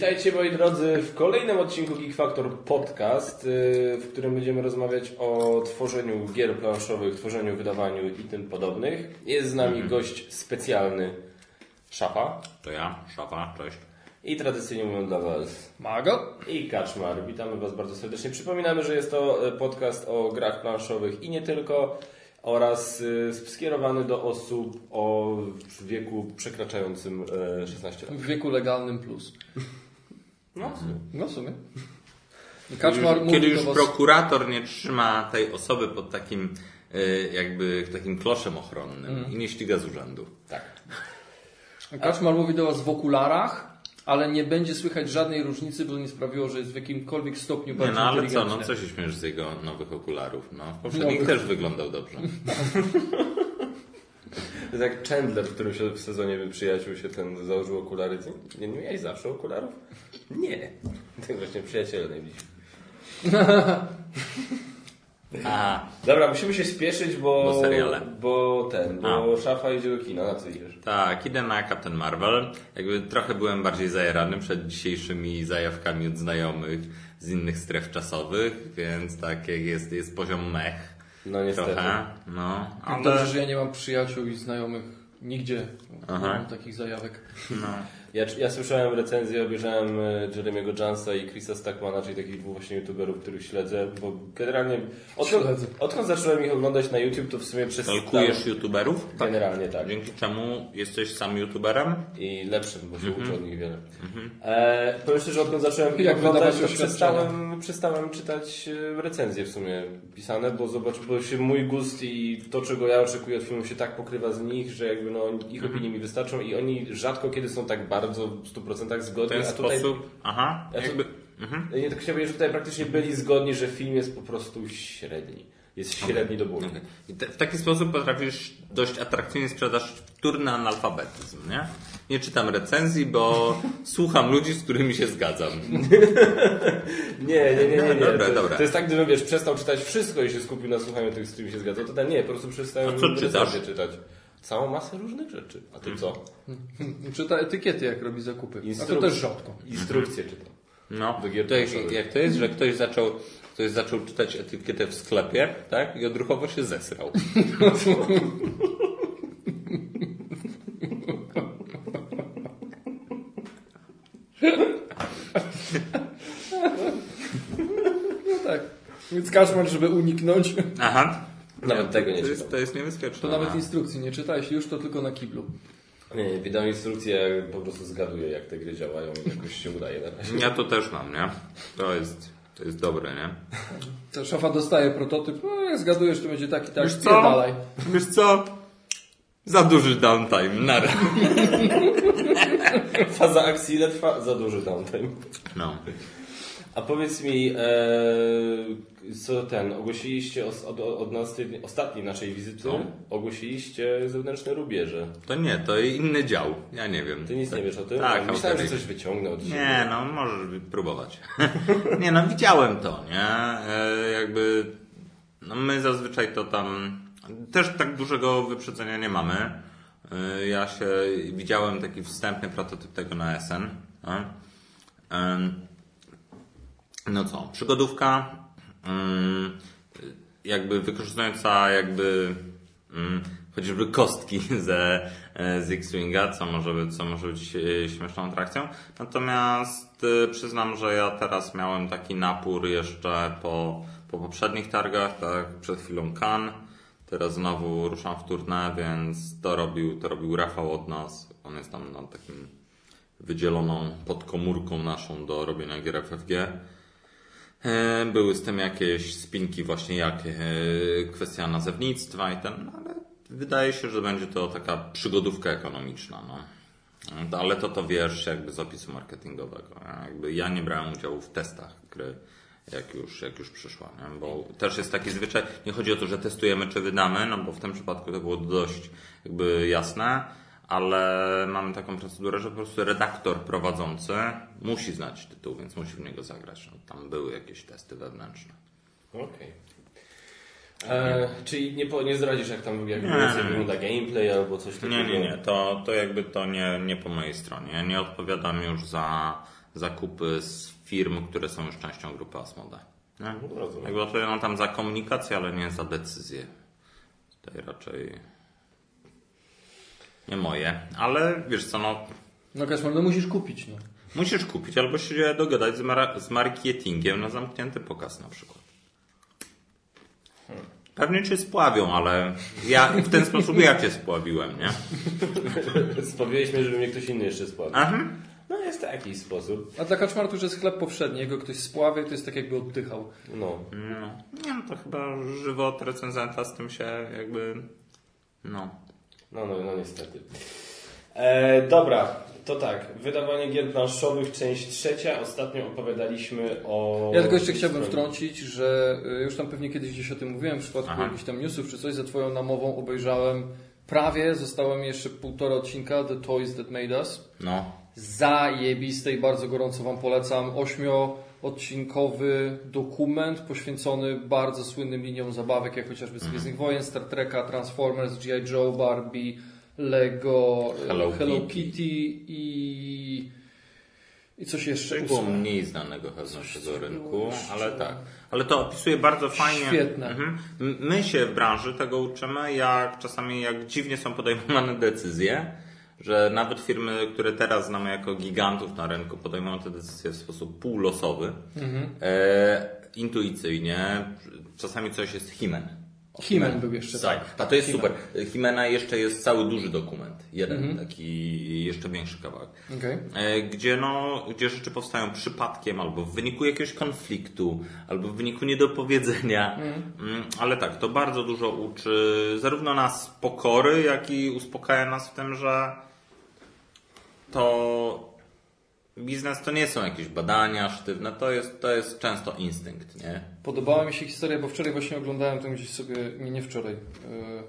Witajcie moi drodzy w kolejnym odcinku Geek Factor Podcast, y, w którym będziemy rozmawiać o tworzeniu gier planszowych, tworzeniu, wydawaniu i tym podobnych. Jest z nami gość specjalny Szafa To ja, Szafa, cześć. i tradycyjnie mówią dla Was Mago? i Kaczmar. Witamy Was bardzo serdecznie. Przypominamy, że jest to e, podcast o grach planszowych i nie tylko oraz y, skierowany do osób o wieku przekraczającym e, 16 lat. W wieku legalnym plus. No, No w sumie. Kaczmar Kiedy mówi już was... prokurator nie trzyma tej osoby pod takim y, jakby takim kloszem ochronnym i nie ściga z urzędu. tak. Kaczmar mówi do was w okularach, ale nie będzie słychać żadnej różnicy, bo nie sprawiło, że jest w jakimkolwiek stopniu Nie, bardziej no ale co, no co się śmiesz z jego nowych okularów? No, w poprzednich Nowych. też wyglądał dobrze. To jest jak Chandler, w którym się w sezonie przyjaciół się ten założył okulary. Nie, nie miałeś zawsze okularów? Nie. Tak właśnie przyjaciele najbliżsi. A, Dobra, musimy się spieszyć, bo... Bo seriale. Bo ten, bo szafa idzie do kina. Na co idziesz? tak, idę na Captain Marvel. Jakby trochę byłem bardziej zajarany przed dzisiejszymi zajawkami od znajomych z innych stref czasowych, więc tak jak jest, jest poziom mech. No niestety. Trochę, no. Ale... Dobrze, że ja nie mam przyjaciół i znajomych nigdzie. Aha. Nie mam takich zajawek. no. Ja, ja słyszałem recenzję, obejrzałem e, Jeremiego Jonesa i Chrisa Stackmana, czyli takich dwóch właśnie youtuberów, których śledzę, bo generalnie odkąd, Śledzę. odkąd zacząłem ich oglądać na YouTube, to w sumie przez Stalkujesz youtuberów? Generalnie tak. Dzięki czemu jesteś sam youtuberem? i lepszym, bo się uczę od nich wiele. E, powiem szczerze, odkąd zacząłem ich Jak oglądać, to przestałem, przestałem czytać e, recenzje w sumie pisane, bo zobacz, bo się mój gust i to, czego ja oczekuję od filmu się tak pokrywa z nich, że jakby no, ich opinie mi wystarczą i oni rzadko kiedy są tak bardzo w 100% W zgodni, ten a tutaj... sposób? Aha, Ja jakby... Mhm. Nie, tak powiedzieć, że tutaj praktycznie byli zgodni, że film jest po prostu średni. Jest średni do bólu. Te, w taki sposób potrafisz dość atrakcyjnie sprzedać wtórny analfabetyzm, nie? Nie czytam recenzji, bo słucham ludzi, z którymi się zgadzam. Nie, nie, nie, nie. nie. Dobra, to, dobra. to jest tak, gdybym wiesz, przestał czytać wszystko i się skupił na słuchaniu tych, z którymi się zgadzał, to ten nie, po prostu przestałem A co czytasz? czytać. Całą masę różnych rzeczy. A ty co? Czyta etykiety, jak robi zakupy. A to też rzadko. Instrukcje czytam. No, Do gier to jak, jak to jest, że ktoś zaczął, ktoś zaczął czytać etykietę w sklepie, tak? I odruchowo się zesrał. No tak. Więc Kaczmar, żeby uniknąć, Aha. Nawet tego nie to czytam. to jest niebezpieczne. to nawet instrukcji nie czyta, jeśli już, to tylko na kiblu. Nie, nie, wydam instrukcję, ja po prostu zgaduję, jak te gry działają i jakoś się udaje na razie. Ja to też mam, nie? To jest, to jest dobre, nie? To szafa dostaje prototyp, no jak zgadujesz, to będzie taki, tak, Wiesz co? dalej. Wiesz co? Za duży downtime, nara. Faza akcji ile trwa? Za duży downtime. No. A powiedz mi, e, co ten, ogłosiliście os, od, od nas, ostatniej naszej wizyty, Co? ogłosiliście zewnętrzne rubieże. To nie, to inny dział. Ja nie wiem. Ty nic nie wiesz o tym? Tak, Myślałem, że coś wyciągnę od. Nie, no możesz próbować. nie, no widziałem to, nie? E, jakby, no my zazwyczaj to tam, też tak dużego wyprzedzenia nie mamy. E, ja się, widziałem taki wstępny prototyp tego na SN. No, Em, no co, przygodówka, mm, jakby wykorzystująca jakby mm, chociażby kostki ze, e, z X-Winga, co może być, co może być e, śmieszną atrakcją. Natomiast e, przyznam, że ja teraz miałem taki napór jeszcze po, po poprzednich targach, tak przed chwilą Cannes. Teraz znowu ruszam w turnę, więc to robił, to robił Rafał od nas. On jest tam na takim wydzieloną podkomórką naszą do robienia gier FFG. E, Były z tym jakieś spinki właśnie jak e, kwestia nazewnictwa i ten, no, ale wydaje się, że będzie to taka przygodówka ekonomiczna, no. No, Ale to to wiesz jakby z opisu marketingowego. Jakby ja nie brałem udziału w testach gry, jak już, jak już przyszła, nie? bo też jest taki zwyczaj, nie chodzi o to, że testujemy czy wydamy, no bo w tym przypadku to było dość jakby jasne, ale mamy taką procedurę, że po prostu redaktor prowadzący musi znać tytuł, więc musi w niego zagrać. No, tam były jakieś testy wewnętrzne. Okej. E, czyli nie, po, nie zdradzisz, jak tam jak Nie, wygląda gameplay albo coś takiego? Nie, nie, nie, to, to jakby to nie, nie po mojej stronie. Ja nie odpowiadam już za, zakupy z firm, które są już częścią grupy Asmode. Nie? Rozumiem. Jakby odpowiadam tam za komunikację, ale nie za decyzję. Tutaj raczej nie moje. Ale wiesz co, no No Kaczmar, no musisz kupić, no. musisz kupić albo się dogadać z, mar- z marketingiem na zamknięty pokaz na przykład. Pewnie cię spławią, ale ja w ten sposób ja cię spławiłem, nie? Sprawiłeś mnie, żeby mnie ktoś inny jeszcze spławił. Aha. No jest to jakiś sposób. A dla Kaczmara to już jest chleb powszedni. Jego ktoś spławie, to jest tak jakby oddychał. No. No. Nie no, to chyba żywot recenzenta z tym się jakby... No. No, no, no niestety. E, dobra, to tak. Wydawanie gier planszowych, część trzecia. Ostatnio opowiadaliśmy o... Ja tylko jeszcze chciałbym wtrącić, że y, już tam pewnie kiedyś gdzieś o tym mówiłem, w przypadku Aha. jakichś tam newsów czy coś, za Twoją namową obejrzałem prawie, zostało mi jeszcze półtora odcinka The Toys That Made Us. No. Zajebiste i bardzo gorąco Wam polecam. Ośmioodcinkowy dokument poświęcony bardzo słynnym liniom zabawek, jak chociażby z Gwiezdnych Wojen, Star Treka, Transformers, G.I. Joe, Barbie, Lego, Hello Hello Kitty. Kitty i... I coś jeszcze. Coś było mniej znanego naszego rynku, ale tak. Ale to opisuje bardzo fajnie. Świetne. Mhm. My się w branży tego uczymy, jak czasami jak dziwnie są podejmowane decyzje, że nawet firmy, które teraz znamy jako gigantów na rynku, podejmują te decyzje w sposób półlosowy, e, intuicyjnie. Czasami coś jest himen. He-Man był jeszcze, Tak, tak. A to jest He-Man. super. Himena jeszcze jest cały duży dokument. Jeden taki jeszcze większy kawałek. Okej. E, Gdzie, no, gdzie rzeczy powstają przypadkiem, albo w wyniku jakiegoś konfliktu, albo w wyniku niedopowiedzenia. Mm, Ale tak, to bardzo dużo uczy zarówno nas pokory, jak i uspokaja nas w tym, że to biznes to nie są jakieś badania sztywne, to jest, to jest często instynkt, nie? Podobała mi się historia, bo wczoraj właśnie oglądałem to gdzieś sobie, nie, nie wczoraj, yy,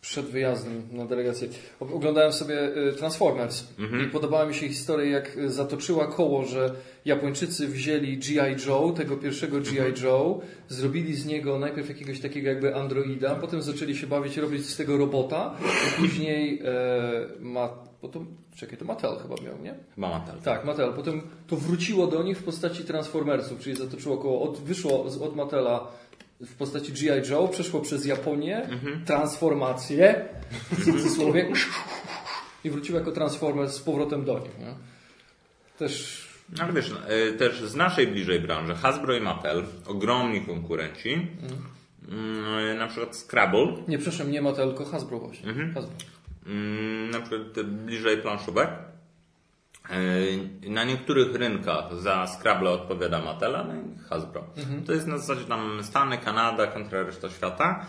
przed wyjazdem na delegację, oglądałem sobie yy, Transformers i podobała mi się historia, jak zatoczyła koło, że Japończycy wzięli G.I. Joe, tego pierwszego G.I. Joe, zrobili z niego najpierw jakiegoś takiego jakby androida, potem zaczęli się bawić, robić z tego robota, i później e, ma, potem, czekaj, to Mattel chyba miał, nie? Chyba Mattel. Tak, Mattel. Potem to wróciło do nich w postaci Transformersów, czyli zatoczyło koło, od, wyszło z, od Mattela w postaci G.I. Joe, przeszło przez Japonię, transformację, w cudzysłowie, i wróciło jako Transformers z powrotem do nich. Nie? Też No, Ale wiesz, e, też z naszej bliżej branży, Hasbro i Mattel, ogromni konkurenci, mm, na przykład Scrabble, Nie, przepraszam, nie Mattel, tylko Hasbro właśnie. Hasbro. Mm, na przykład bliżej planszówek. E, Na niektórych rynkach za Scrabble odpowiada Mattel, a na innych Hasbro. To jest na zasadzie tam Stany, Kanada kontra reszta świata,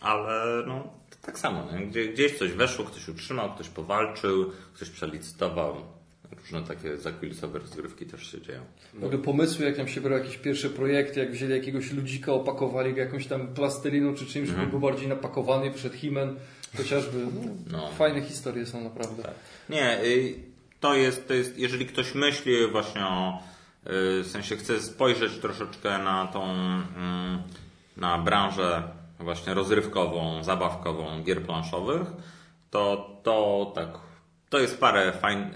ale no tak samo, nie? Gdzie, gdzieś coś weszło, ktoś utrzymał, ktoś powalczył, ktoś przelicytował. Różne takie zakulisowe rozgrywki też się dzieją. W ogóle pomysły, jak tam się brały jakieś pierwsze projekty, jak wzięli jakiegoś ludzika, opakowali go jakąś tam plasteliną czy czymś, żeby był bardziej napakowany, przed Himen, chociażby. No, No. Fajne historie są naprawdę. Nie, y, to jest, to jest, jeżeli ktoś myśli właśnie o, y, w sensie chce spojrzeć troszeczkę na tą, mm, na branżę właśnie rozrywkową, zabawkową gier planszowych, to, to tak, to jest parę fajnych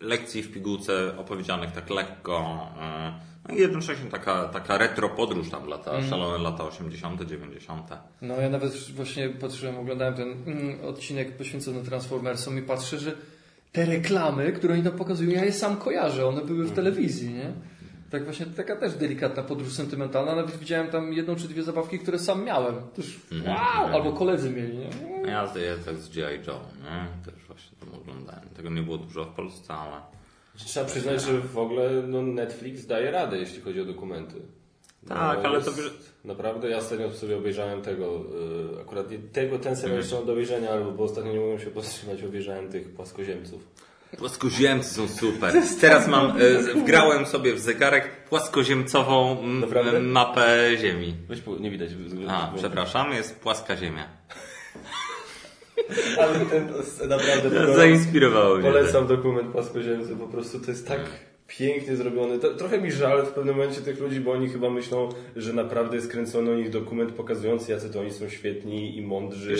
lekcji w pigułce opowiedzianych tak lekko, y, jednocześnie taka, taka retro podróż tam lata, szalone lata 80., 90. No ja nawet właśnie patrzyłem, oglądałem ten mm, odcinek poświęcony Transformersom i patrzę, że te reklamy, które oni tam pokazują, ja je sam kojarzę, one były w telewizji, nie? Tak właśnie taka też delikatna podróż sentymentalna, nawet widziałem tam jedną czy dwie zabawki, które sam miałem. Też wow! Albo koledzy mieli, nie? Ja zdaję tak z G.I. Joe, nie? Też właśnie tam oglądałem. Tego nie było dużo w Polsce, ale... Trzeba przyznać, że w ogóle no, Netflix daje radę, jeśli chodzi o dokumenty. Tak, ale to Naprawdę, ja ostatnio sobie obejrzałem tego, y, akurat nie- tego, ten serial jeszcze mam do obejrzenia, albo bo ostatnio nie mogłem się powstrzymać, obejrzałem tych płaskoziemców. Płaskoziemcy są super. Teraz mam, e, z- wgrałem sobie w zegarek płaskoziemcową mapę Ziemi. Weź, nie widać. A, przepraszam, jest płaska Ziemia. Ale ten, naprawdę, to Zainspirowało mnie. polecam dokument płaskoziemcy, po prostu to jest tak pięknie zrobiony. To, trochę mi żal w pewnym momencie tych ludzi, bo oni chyba myślą, że naprawdę jest kręcony o nich dokument pokazujący, jacy to oni są świetni i mądrzy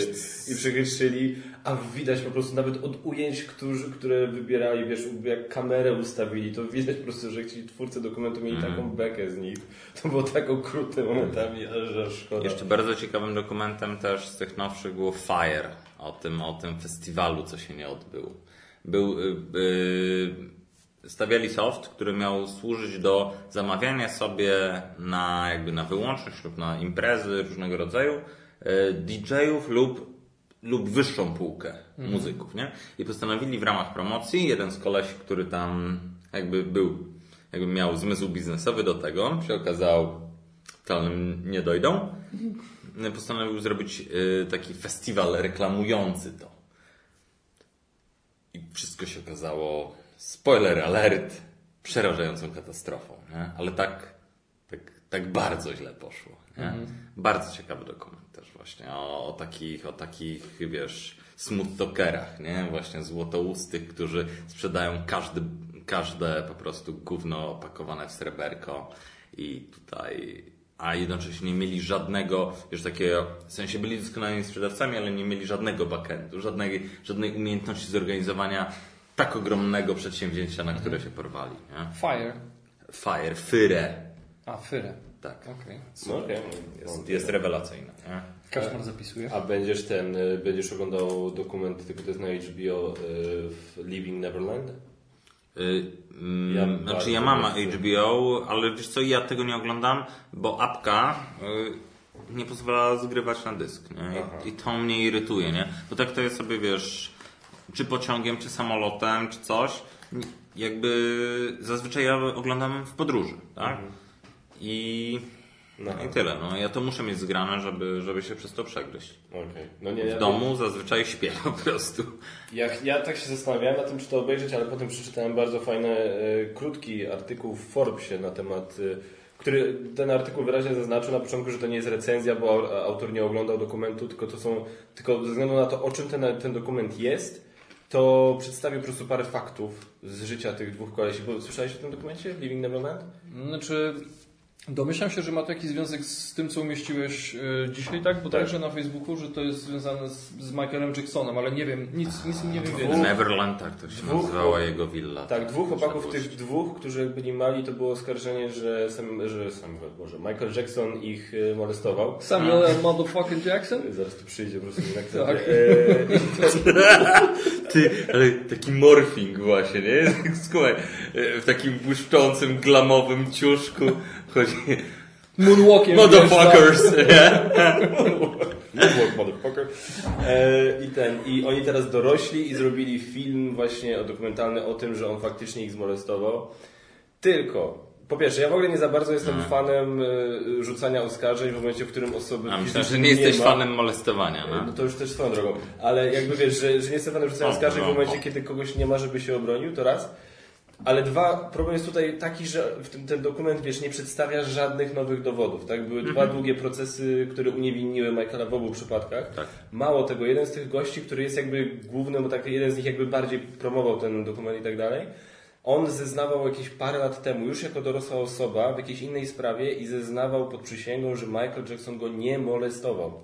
i przechytrzyli, a widać po prostu nawet od ujęć, którzy, które wybierali, wiesz, jak kamerę ustawili, to widać po prostu, że ci twórcy dokumentu mieli Mhm. taką bekę z nich. To było tak okrutne momentami, aż że szkoda. Jeszcze bardzo ciekawym dokumentem też z tych nowszych było Fire, o tym, o tym festiwalu, co się nie odbył. Był, y, y, stawiali soft, który miał służyć do zamawiania sobie na, jakby na wyłączność lub na imprezy różnego rodzaju y, DJ-ów lub lub wyższą półkę muzyków, nie? I postanowili w ramach promocji, jeden z kolesi, który tam jakby był, jakby miał zmysł biznesowy do tego, się okazał totalnym nie dojdą, postanowił zrobić y, taki festiwal reklamujący to. I wszystko się okazało, spoiler alert, przerażającą katastrofą, nie? Ale tak, tak, tak bardzo źle poszło, nie? Bardzo ciekawy dokument też właśnie o, o takich, o takich, wiesz, smooth talkerach, nie? Właśnie złotoustych, którzy sprzedają każdy, każde po prostu gówno opakowane w sreberko i tutaj a jednocześnie nie mieli żadnego, już takiego, w sensie byli doskonałymi sprzedawcami, ale nie mieli żadnego backendu, żadnej, żadnej umiejętności zorganizowania tak ogromnego przedsięwzięcia, na które się porwali. Nie? Fire. Fire, Fyre, A, Fyrę. tak. Okej. No, okej. Jest, jest rewelacyjna. Nie? Kaszmar zapisuje. A będziesz ten, y, będziesz oglądał dokument, tylko to jest na HBO, y, w Living Neverland? Y, mm, Ja znaczy ja mam. HBO, ale wiesz co, ja tego nie oglądam, bo apka y, nie pozwala zgrywać na dysk. I, I to mnie irytuje, nie? Bo tak to jest sobie, wiesz, czy pociągiem, czy samolotem, czy coś. Jakby zazwyczaj ja oglądam w podróży, tak? I, No. I tyle. No, ja to muszę mieć zgrane, żeby, żeby się przez to przegryźć. Okej. No nie, ja, W domu zazwyczaj śpię po prostu. Ja, ja tak się zastanawiałem na tym, czy to obejrzeć, ale potem przeczytałem bardzo fajny, e, krótki artykuł w Forbesie na temat, e, który ten artykuł wyraźnie zaznaczył na początku, że to nie jest recenzja, bo au- autor nie oglądał dokumentu, tylko to są, tylko ze względu na to, o czym ten, ten dokument jest, to przedstawił po prostu parę faktów z życia tych dwóch kolesi. Bo Słyszałeś o tym dokumencie, Living Neverland? Znaczy, domyślam się, że ma to jakiś związek z tym, co umieściłeś y, dzisiaj, tak? Bo Tak. także na Facebooku, że to jest związane z, z Michaelem Jacksonem, ale nie wiem, nic, nic nie wiem Dwóch- więcej. Neverland, tak to się Dwóch- nazywała jego willa. Tak, dwóch chłopaków, tych dwóch, którzy byli mali, to było oskarżenie, że, Sam, że Samuel, Boże, Michael Jackson ich e, molestował. Samuel L. motherfucking Jackson? Zaraz tu przyjdzie po prostu na Tak. e, Ty, ale taki morfing właśnie, nie? Słuchaj, w takim błyszczącym, glamowym ciuszku chodzi Moonwalkiem. motherfuckers, nie? Moonwalk, motherfucker. E, I ten, i oni teraz dorośli i zrobili film właśnie o dokumentalny o tym, że on faktycznie ich zmolestował. Tylko, po pierwsze, ja w ogóle nie za bardzo jestem fanem e, rzucania oskarżeń w momencie, w którym osoby A myślę, że nie jesteś ma. fanem molestowania, No no? to już też swoją drogą. Ale jakby wiesz, że, że nie jestem fanem rzucania O, oskarżeń w no, momencie, o. kiedy kogoś nie ma, żeby się obronił, to raz. Ale dwa, problem jest tutaj taki, że w tym, ten dokument, wiesz, nie przedstawia żadnych nowych dowodów, tak? Były dwa długie procesy, które uniewinniły Michaela w obu przypadkach. Tak. Mało tego, jeden z tych gości, który jest jakby głównym, bo tak jeden z nich jakby bardziej promował ten dokument i tak dalej, on zeznawał jakieś parę lat temu, już jako dorosła osoba, w jakiejś innej sprawie i zeznawał pod przysięgą, że Michael Jackson go nie molestował.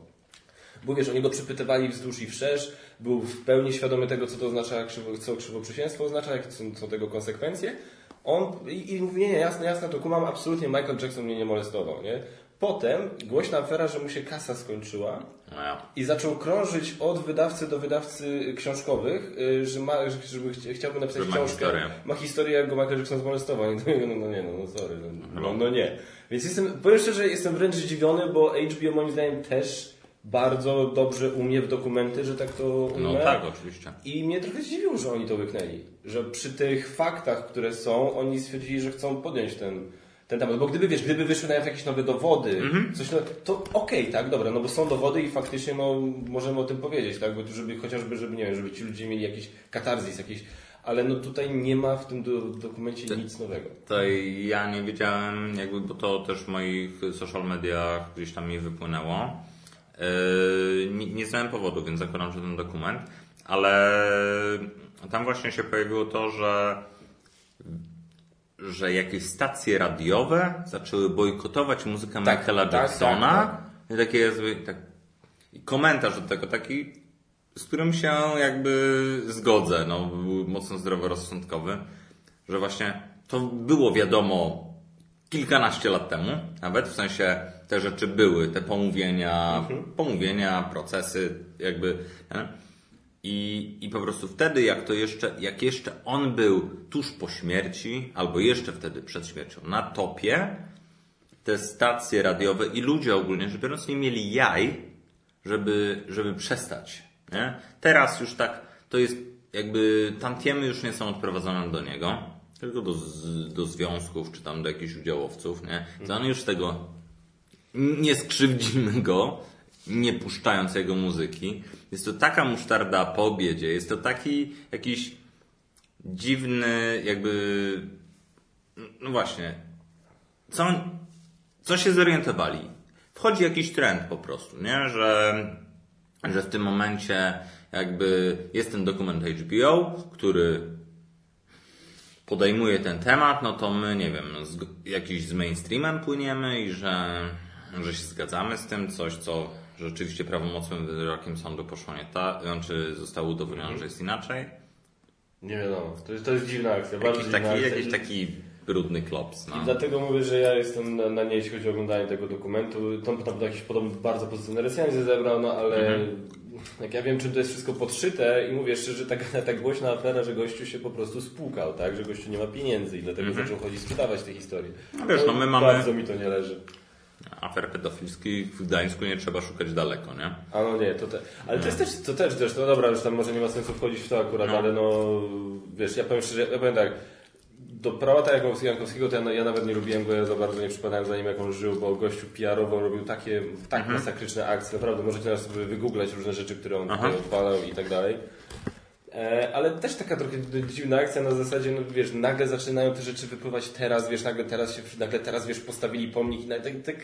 Bo wiesz, oni go przypytywali wzdłuż i wszerz, był w pełni świadomy tego, co to oznacza, co krzywoprzysięstwo oznacza, jakie są, są tego konsekwencje. On i, i mówi, nie, nie, jasne, jasne, to kumam, absolutnie Michael Jackson mnie nie molestował, nie? Potem głośna afera, że mu się kasa skończyła No i zaczął krążyć od wydawcy do wydawcy książkowych, y, że ma, że- chciałby napisać ma książkę. historię. Ma historię, jak go Michael Jackson zmolestował. I to mówię, no, no nie, no, no sorry, no, no, no nie. Więc jestem, powiem szczerze, jestem wręcz zdziwiony, bo HBO moim zdaniem też bardzo dobrze umie w dokumenty, że tak to umie. No tak, oczywiście. I mnie trochę zdziwiło, że oni to łyknęli. Że przy tych faktach, które są, oni stwierdzili, że chcą podjąć ten, ten temat. Bo gdyby, wiesz, gdyby wyszły nawet jakieś nowe dowody, Mhm. coś no, to okej, tak, dobra, no bo są dowody i faktycznie no, możemy o tym powiedzieć, tak, bo żeby chociażby, żeby, nie wiem, żeby ci ludzie mieli jakiś katarzis, jakiś, ale no tutaj nie ma w tym do, dokumencie nic nowego. To ja nie wiedziałem, jakby, bo to też w moich social mediach gdzieś tam mi wypłynęło. Yy, nie, nie znałem powodu, więc zakładam, że ten dokument, ale tam właśnie się pojawiło to, że że jakieś stacje radiowe zaczęły bojkotować muzykę Tak, Michaela tak, Jacksona. tak, I takie jest, tak, i komentarz do tego taki, z którym się jakby zgodzę, no, był mocno zdroworozsądkowy, że właśnie to było wiadomo kilkanaście lat temu, nawet w sensie te rzeczy były, te pomówienia, pomówienia, procesy, jakby. I, I po prostu wtedy, jak to jeszcze, jak jeszcze on był tuż po śmierci, albo jeszcze wtedy przed śmiercią, na topie, te stacje radiowe i ludzie ogólnie rzecz biorąc nie mieli jaj, żeby, żeby przestać. Nie? Teraz już tak, to jest jakby tantiemy już nie są odprowadzone do niego, tylko do, do związków, czy tam do jakichś udziałowców, nie? To on już tego nie skrzywdzimy go, nie puszczając jego muzyki. Jest to taka musztarda po obiedzie, jest to taki jakiś dziwny, jakby. No właśnie. Co, co się zorientowali? Wchodzi jakiś trend po prostu, nie? Że, że w tym momencie jakby jest ten dokument HBO, który podejmuje ten temat, no to my, nie wiem, z, jakiś z mainstreamem płyniemy i że, że się zgadzamy z tym, coś, co rzeczywiście prawomocnym wyrokiem sądu poszło nie tak, czy zostało udowodnione, że jest inaczej. Nie wiadomo. To jest, to jest dziwna akcja. Bardzo Jakiś dziwna taki, akcja. jakiś taki brudny klops. No. I dlatego mówię, że ja jestem na, na nie, jeśli chodzi o oglądanie tego dokumentu. Tam tam jakieś podobno bardzo pozytywne recenzje zebrał, no ale jak ja wiem, czym to jest wszystko podszyte i mówię szczerze, tak, tak głośna afera, że gościu się po prostu spłukał, tak? Że gościu nie ma pieniędzy i dlatego zaczął chodzić sprzedawać te historie. No wiesz, no my mamy- Bardzo mi to nie leży. Afer pedofilskich w Gdańsku nie trzeba szukać daleko, nie? A no nie, to te, ale to jest też, to też, też, no dobra, już tam może nie ma sensu wchodzić w to akurat, No. ale no, wiesz, ja powiem szczerze, ja powiem tak, do Prałata Jankowskiego- Jankowskiego to ja, nawet nie lubiłem go, ja za bardzo nie przypadałem za nim, jak on żył, bo gościu PR-owo robił takie, tak Mhm. masakryczne akcje, naprawdę, możecie teraz sobie wygooglać różne rzeczy, które on tutaj odpalał i tak dalej. E, ale też taka trochę dziwna akcja na zasadzie, no wiesz, nagle zaczynają te rzeczy wypływać teraz, wiesz, nagle teraz się, nagle teraz, wiesz, postawili pomnik i tak, tak,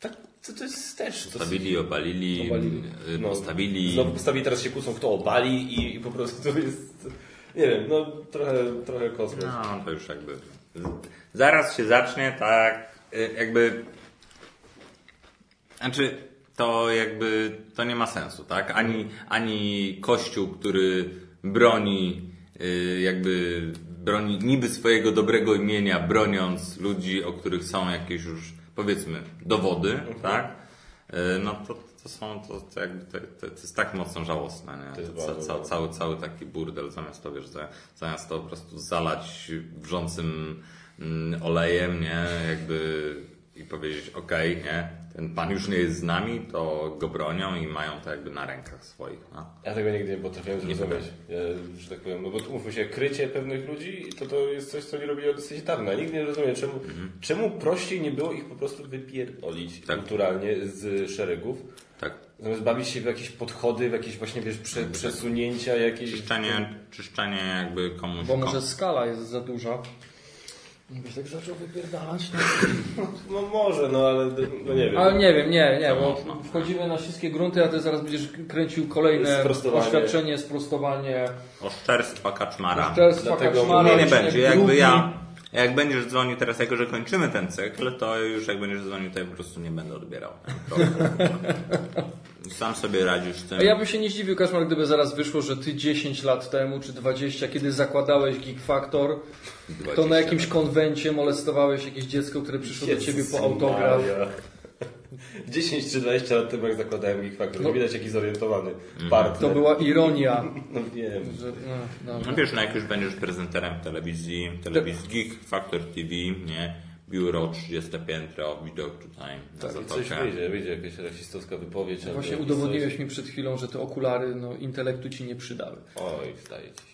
tak to, to jest też... Postawili, obalili, Obalili. y, No, postawili. Znowu postawili, teraz się kłócą, kto obali i, i po prostu to jest... Nie wiem, no trochę, trochę kosmos. No, to już jakby. Zaraz się zacznie, tak, y, jakby. Znaczy, to jakby to nie ma sensu, tak? Ani, ani kościół, który broni, y, jakby broni niby swojego dobrego imienia, broniąc ludzi, o których są jakieś już, powiedzmy, dowody, tak? Y, No to, to są, to, to jakby, to, to, jest tak mocno żałosne, nie? To jest ca, ca, cały, cały taki burdel, zamiast to, wiesz, za- zamiast to po prostu zalać wrzącym mm, olejem, nie? Jakby i powiedzieć, okej, nie? Ten pan już nie jest z nami, to go bronią i mają to jakby na rękach swoich, no. Ja tego nigdy nie potrafiłem zrozumieć, ja, że tak powiem, no bo umówmy się, krycie pewnych ludzi to to jest coś, co nie robili od dawna. Ja Nigdy nie rozumiem, czemu, czemu prościej nie było ich po prostu wypierdolić Tak. kulturalnie z szeregów, Tak. zamiast bawić się w jakieś podchody, w jakieś właśnie, wiesz, prze, przesunięcia jakieś... Czyszczenie, czyszczenie jakby komuś... Bo może kom- skala jest za duża. Byś tak zaczął wypierdalać? No. No może, no ale no nie wiem. Ale nie wiem, nie, nie, bo wchodzimy na śliskie grunty, a ty zaraz będziesz kręcił kolejne Sprostowanie. oświadczenie, sprostowanie. Oszczerstwa kaczmara. Oszczerstwa Dlatego Kaczmara, Nie, nie będzie. Jakby ja, jak będziesz dzwonił teraz, jako że kończymy ten cykl, to już jak będziesz dzwonił, to ja po prostu nie będę odbierał. Sam sobie radzisz z tym. A ja bym się nie zdziwił, Kaszmar, gdyby zaraz wyszło, że ty 10 lat temu, czy 20, kiedy zakładałeś Geek Factor, to 20 na jakimś konwencie molestowałeś jakieś dziecko, które przyszło do ciebie po autograf. Maria. 10 czy 20 lat temu jak zakładałem Geek Factor, No. widać jaki zorientowany Mhm. partner. To była ironia. No wiem. Że, no. No wiesz, no jak już będziesz prezenterem telewizji, telewizji Geek Factor TV, nie? Biuro 30 piętro, widok tutaj na Tak, i coś wyjdzie, wyjdzie jakaś rasistowska wypowiedź. albo Właśnie udowodniłeś mi przed chwilą, że te okulary no, intelektu ci nie przydały. Coś. Oj, wstaje ci się.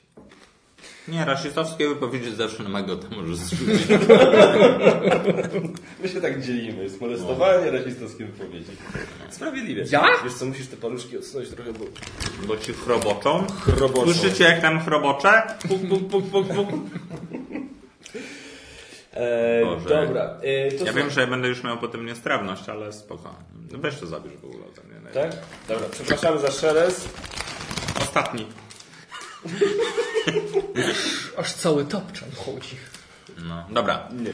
Nie, rasistowskie wypowiedzi zawsze na Magota możesz zrzucić. My się tak dzielimy. Jest molestowanie, rasistowskie wypowiedzi. Sprawiedliwie. Ja? Wiesz co, musisz te paluszki odsunąć trochę, bo... Bo ci chroboczą. Chroboczą. Słyszycie jak tam chrobocze? Puk, puk, puk, puk, puk. E, Boże. dobra. E, to Ja są- wiem, że ja będę już miał potem niestrawność, ale spoko. No Weź to zabierz w ogóle. Nie, Tak? Dobra, przepraszamy za szelest. Ostatni. Aż cały tapczan chodzi. No, dobra. Nie.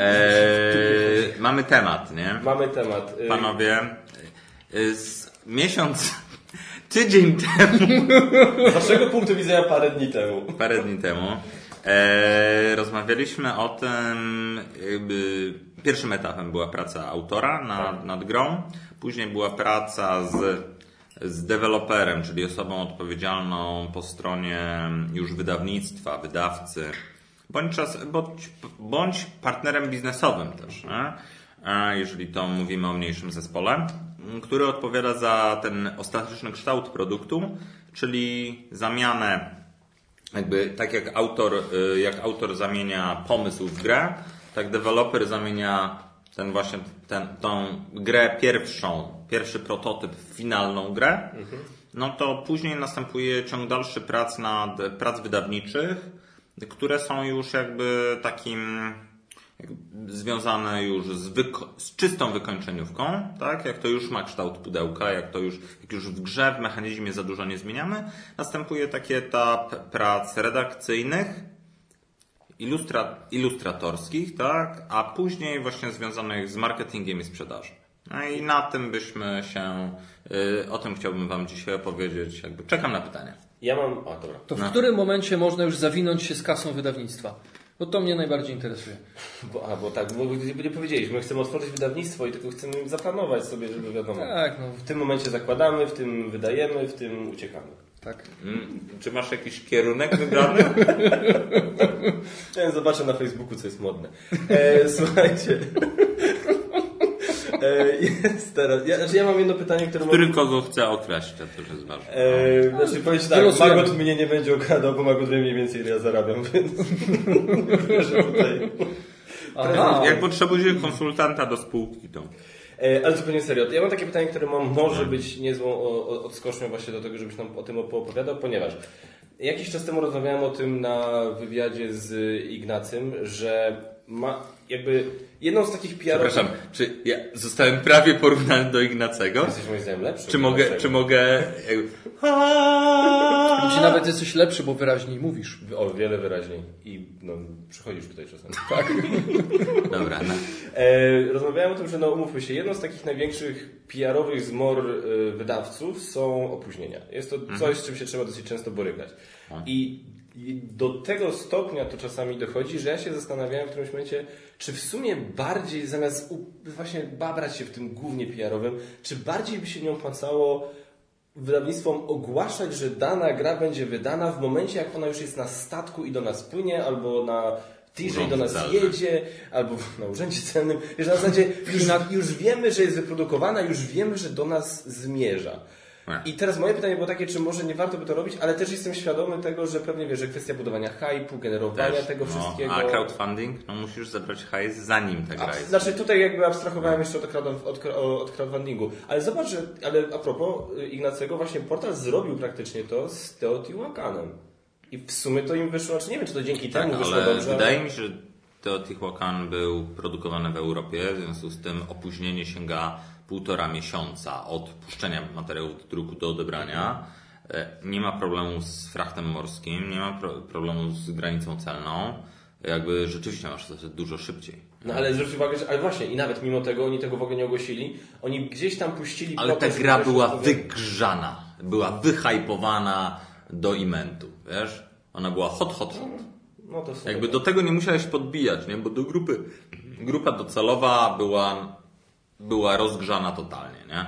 Eee, mamy temat, nie? Mamy temat. Y, Panowie, y, z miesiąc, tydzień temu, Z waszego punktu widzenia parę dni temu. parę dni temu, e, rozmawialiśmy o tym, jakby pierwszym etapem była praca autora nad, nad grą, później była praca z, z deweloperem, czyli osobą odpowiedzialną po stronie już wydawnictwa, wydawcy, bądź, czas, bądź, bądź partnerem biznesowym też, nie? E, jeżeli to mówimy o mniejszym zespole, który odpowiada za ten ostateczny kształt produktu, czyli zamianę jakby tak jak autor, y, jak autor zamienia pomysł w grę, tak deweloper zamienia ten właśnie ten, tą grę pierwszą, pierwszy prototyp w finalną grę, no to później następuje ciąg dalszy prac nad prac wydawniczych, które są już jakby takim jakby związane już z, z czystą wykończeniówką, tak? Jak to już ma kształt pudełka, jak to już, jak już w grze, w mechanizmie za dużo nie zmieniamy, następuje taki etap prac redakcyjnych, ilustra- ilustratorskich, tak? A później właśnie związanych z marketingiem i sprzedażą. No i na tym byśmy się, y, o tym chciałbym Wam dzisiaj opowiedzieć. Jakby czekam na pytania. Ja mam. A dobra. To w No. którym momencie można już zawinąć się z kasą wydawnictwa? Bo to mnie najbardziej interesuje. Bo, a, bo tak, bo nie nie powiedzieliśmy, chcemy otworzyć wydawnictwo i tylko chcemy zaplanować sobie, żeby wiadomo. Tak, no W tym momencie zakładamy, w tym wydajemy, w tym uciekamy. tak. Mm, Czy masz jakiś kierunek wybrany? Ja zobaczę na Facebooku, co jest modne. E, słuchajcie. E, jest teraz. Ja, znaczy ja mam jedno pytanie, które Który mam. kogo chce okraść, to też jest ważne. E, znaczy powiedzieć tak, Wylosujemy. Magot mnie nie będzie okradał, bo Magot wie mniej więcej ile ja zarabiam, więc że tutaj. Aha. Jak potrzebujesz konsultanta do spółki, to. E, ale zupełnie serio. Ja mam takie pytanie, które mam, może być niezłą odskocznią właśnie do tego, żebyś nam o tym opowiadał, ponieważ jakiś czas temu rozmawiałem o tym na wywiadzie z Ignacym, że ma jakby jedną z takich PR-ów... Przepraszam, czy ja zostałem prawie porównany do Ignacego? Jesteś moim zdaniem lepszy. Czy mogę, czy mogę... Gdzie nawet jesteś lepszy, bo wyraźniej mówisz. O wiele wyraźniej. I no, przychodzisz tutaj czasem. Dobra, no. E, rozmawiałem o tym, że no umówmy się, jedną z takich największych PR-owych zmor e, wydawców są opóźnienia. Jest to coś, z czym się trzeba dosyć często borykać. I, I do tego stopnia to czasami dochodzi, że ja się zastanawiałem w którymś momencie, czy w sumie bardziej zamiast właśnie babrać się w tym głównie PR-owym, czy bardziej by się nie opłacało wydawnictwom ogłaszać, że dana gra będzie wydana w momencie, jak ona już jest na statku i do nas płynie, albo na tirze i do nas celny. jedzie, albo na urzędzie celnym. Wiesz, na zasadzie już, już wiemy, że jest wyprodukowana, już wiemy, że do nas zmierza. I teraz moje pytanie było takie, czy może nie warto by to robić, ale też jestem świadomy tego, że pewnie wiesz, że kwestia budowania hypu, generowania Też, tego no, wszystkiego. A crowdfunding? No musisz zebrać hajs zanim ta gra jest. znaczy tutaj jakby abstrahowałem jeszcze od, od, od crowdfundingu. Ale zobacz, że, ale a propos y, Ignacego, właśnie portal zrobił praktycznie to z Teotihuacanem. I w sumie to im wyszło, znaczy nie wiem, czy to dzięki Tak, temu wyszło ale dobrze. wydaje mi się, że Teotihuacan był produkowany w Europie, w związku z tym opóźnienie sięga półtora miesiąca od puszczenia materiału do druku do odebrania. E, Nie ma problemu z frachtem morskim, nie ma pro problemu z granicą celną. Jakby rzeczywiście masz to dużo szybciej. No ale zwróć uwagę, że ale właśnie i nawet mimo tego oni tego w ogóle nie ogłosili. Oni gdzieś tam puścili Ale ta gra była wygrzana, była wyhypowana do imentu, wiesz? Ona była hot, hot, hot. No to w sumie Jakby do tego nie musiałeś podbijać, nie? Bo do grupy, grupa docelowa była, była rozgrzana totalnie, nie?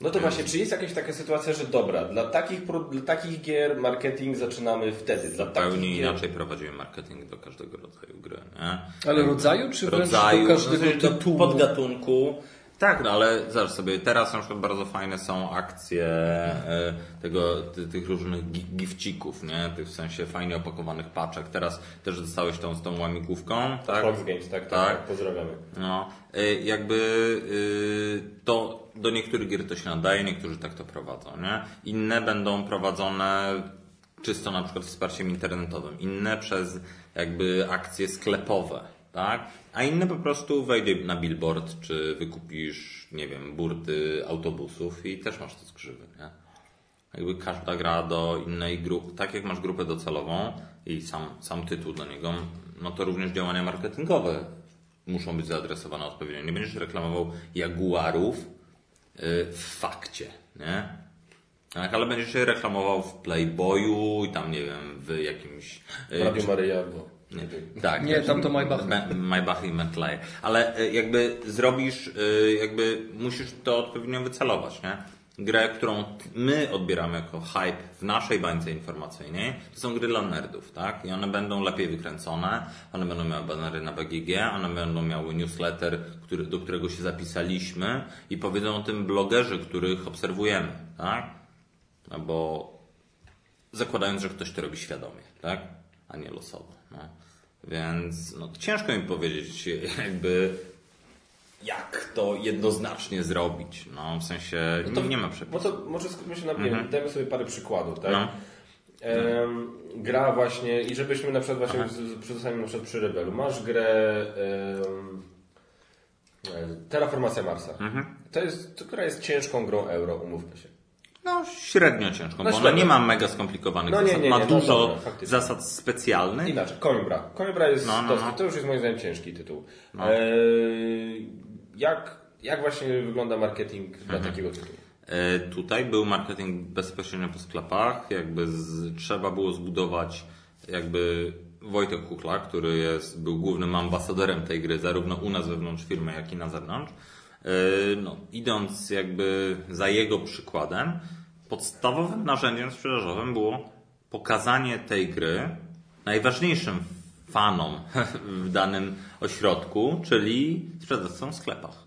No to właśnie, czy jest jakaś taka sytuacja, że dobra, dla takich, dla takich gier marketing zaczynamy wtedy, dla takich Zupełnie gier... inaczej prowadziłem marketing do każdego rodzaju gry, nie? Ale rodzaju, czy wręcz rodzaju, do każdego no, do tytułu? podgatunku. Tak, no ale zobacz sobie, teraz na przykład bardzo fajne są akcje e, tego, ty, tych różnych gi- gifcików, nie? Tych w sensie fajnie opakowanych paczek. Teraz też dostałeś tą z tą łamigłówką, tak? Fox Games, tak, tak, Tak. pozdrawiamy. No, y, jakby y, to do niektórych gier to się nadaje, niektórzy tak to prowadzą, nie? Inne będą prowadzone czysto na przykład wsparciem internetowym, inne przez jakby akcje sklepowe, tak? A inne po prostu wejdzie na billboard, czy wykupisz, nie wiem, burty autobusów i też masz to z grzywy, nie? Jakby każda gra do innej grupy, tak jak masz grupę docelową i sam, sam tytuł do niego, no to również działania marketingowe muszą być zaadresowane odpowiednio. Nie będziesz reklamował Jaguarów yy, w fakcie, nie? Tak, ale będziesz je reklamował w Playboyu i tam, nie wiem, w jakimś... yy, Radio Nie, tak, Nie, tam to Maybach. Ma- Maybach i Bentley. Ale y, jakby zrobisz, y, jakby musisz to odpowiednio wycelować, nie? Grę, którą my odbieramy jako hype w naszej bańce informacyjnej, to są gry dla nerdów, tak? I one będą lepiej wykręcone, one będą miały banery na BGG, one będą miały newsletter, który, do którego się zapisaliśmy i powiedzą o tym blogerzy, których obserwujemy, tak? No bo zakładając, że ktoś to robi świadomie, tak? A nie losowo. No. Więc no, ciężko mi powiedzieć, jakby jak to jednoznacznie zrobić. No, w sensie No to- nie ma przepisów. to może skupmy się na mhm. Dajmy sobie parę przykładów, tak? No. Gra właśnie, i żebyśmy na przykład właśnie z- z- przedostali na przykład przy Rebelu. Masz grę e, Terraformacja Marsa. Mhm. To jest, to, która jest ciężką grą euro, umówmy się. No, średnio ciężko, No bo średnio. nie ma mega skomplikowanych No nie, zasad. nie, ma nie, no dużo zasad specjalnych. Inaczej, Coimbra. Coimbra jest, No, no, to, no. to już jest moim zdaniem ciężki tytuł. No. E, jak, jak właśnie wygląda marketing dla Mhm. takiego tytułu? E, Tutaj był marketing bezpośrednio po sklepach, jakby z, trzeba było zbudować jakby Wojtek Kukla, który jest, był głównym ambasadorem tej gry, zarówno u nas wewnątrz firmy, jak i na zewnątrz. E, No, idąc jakby za jego przykładem, podstawowym narzędziem sprzedażowym było pokazanie tej gry najważniejszym fanom w danym ośrodku, czyli sprzedawcom w sklepach.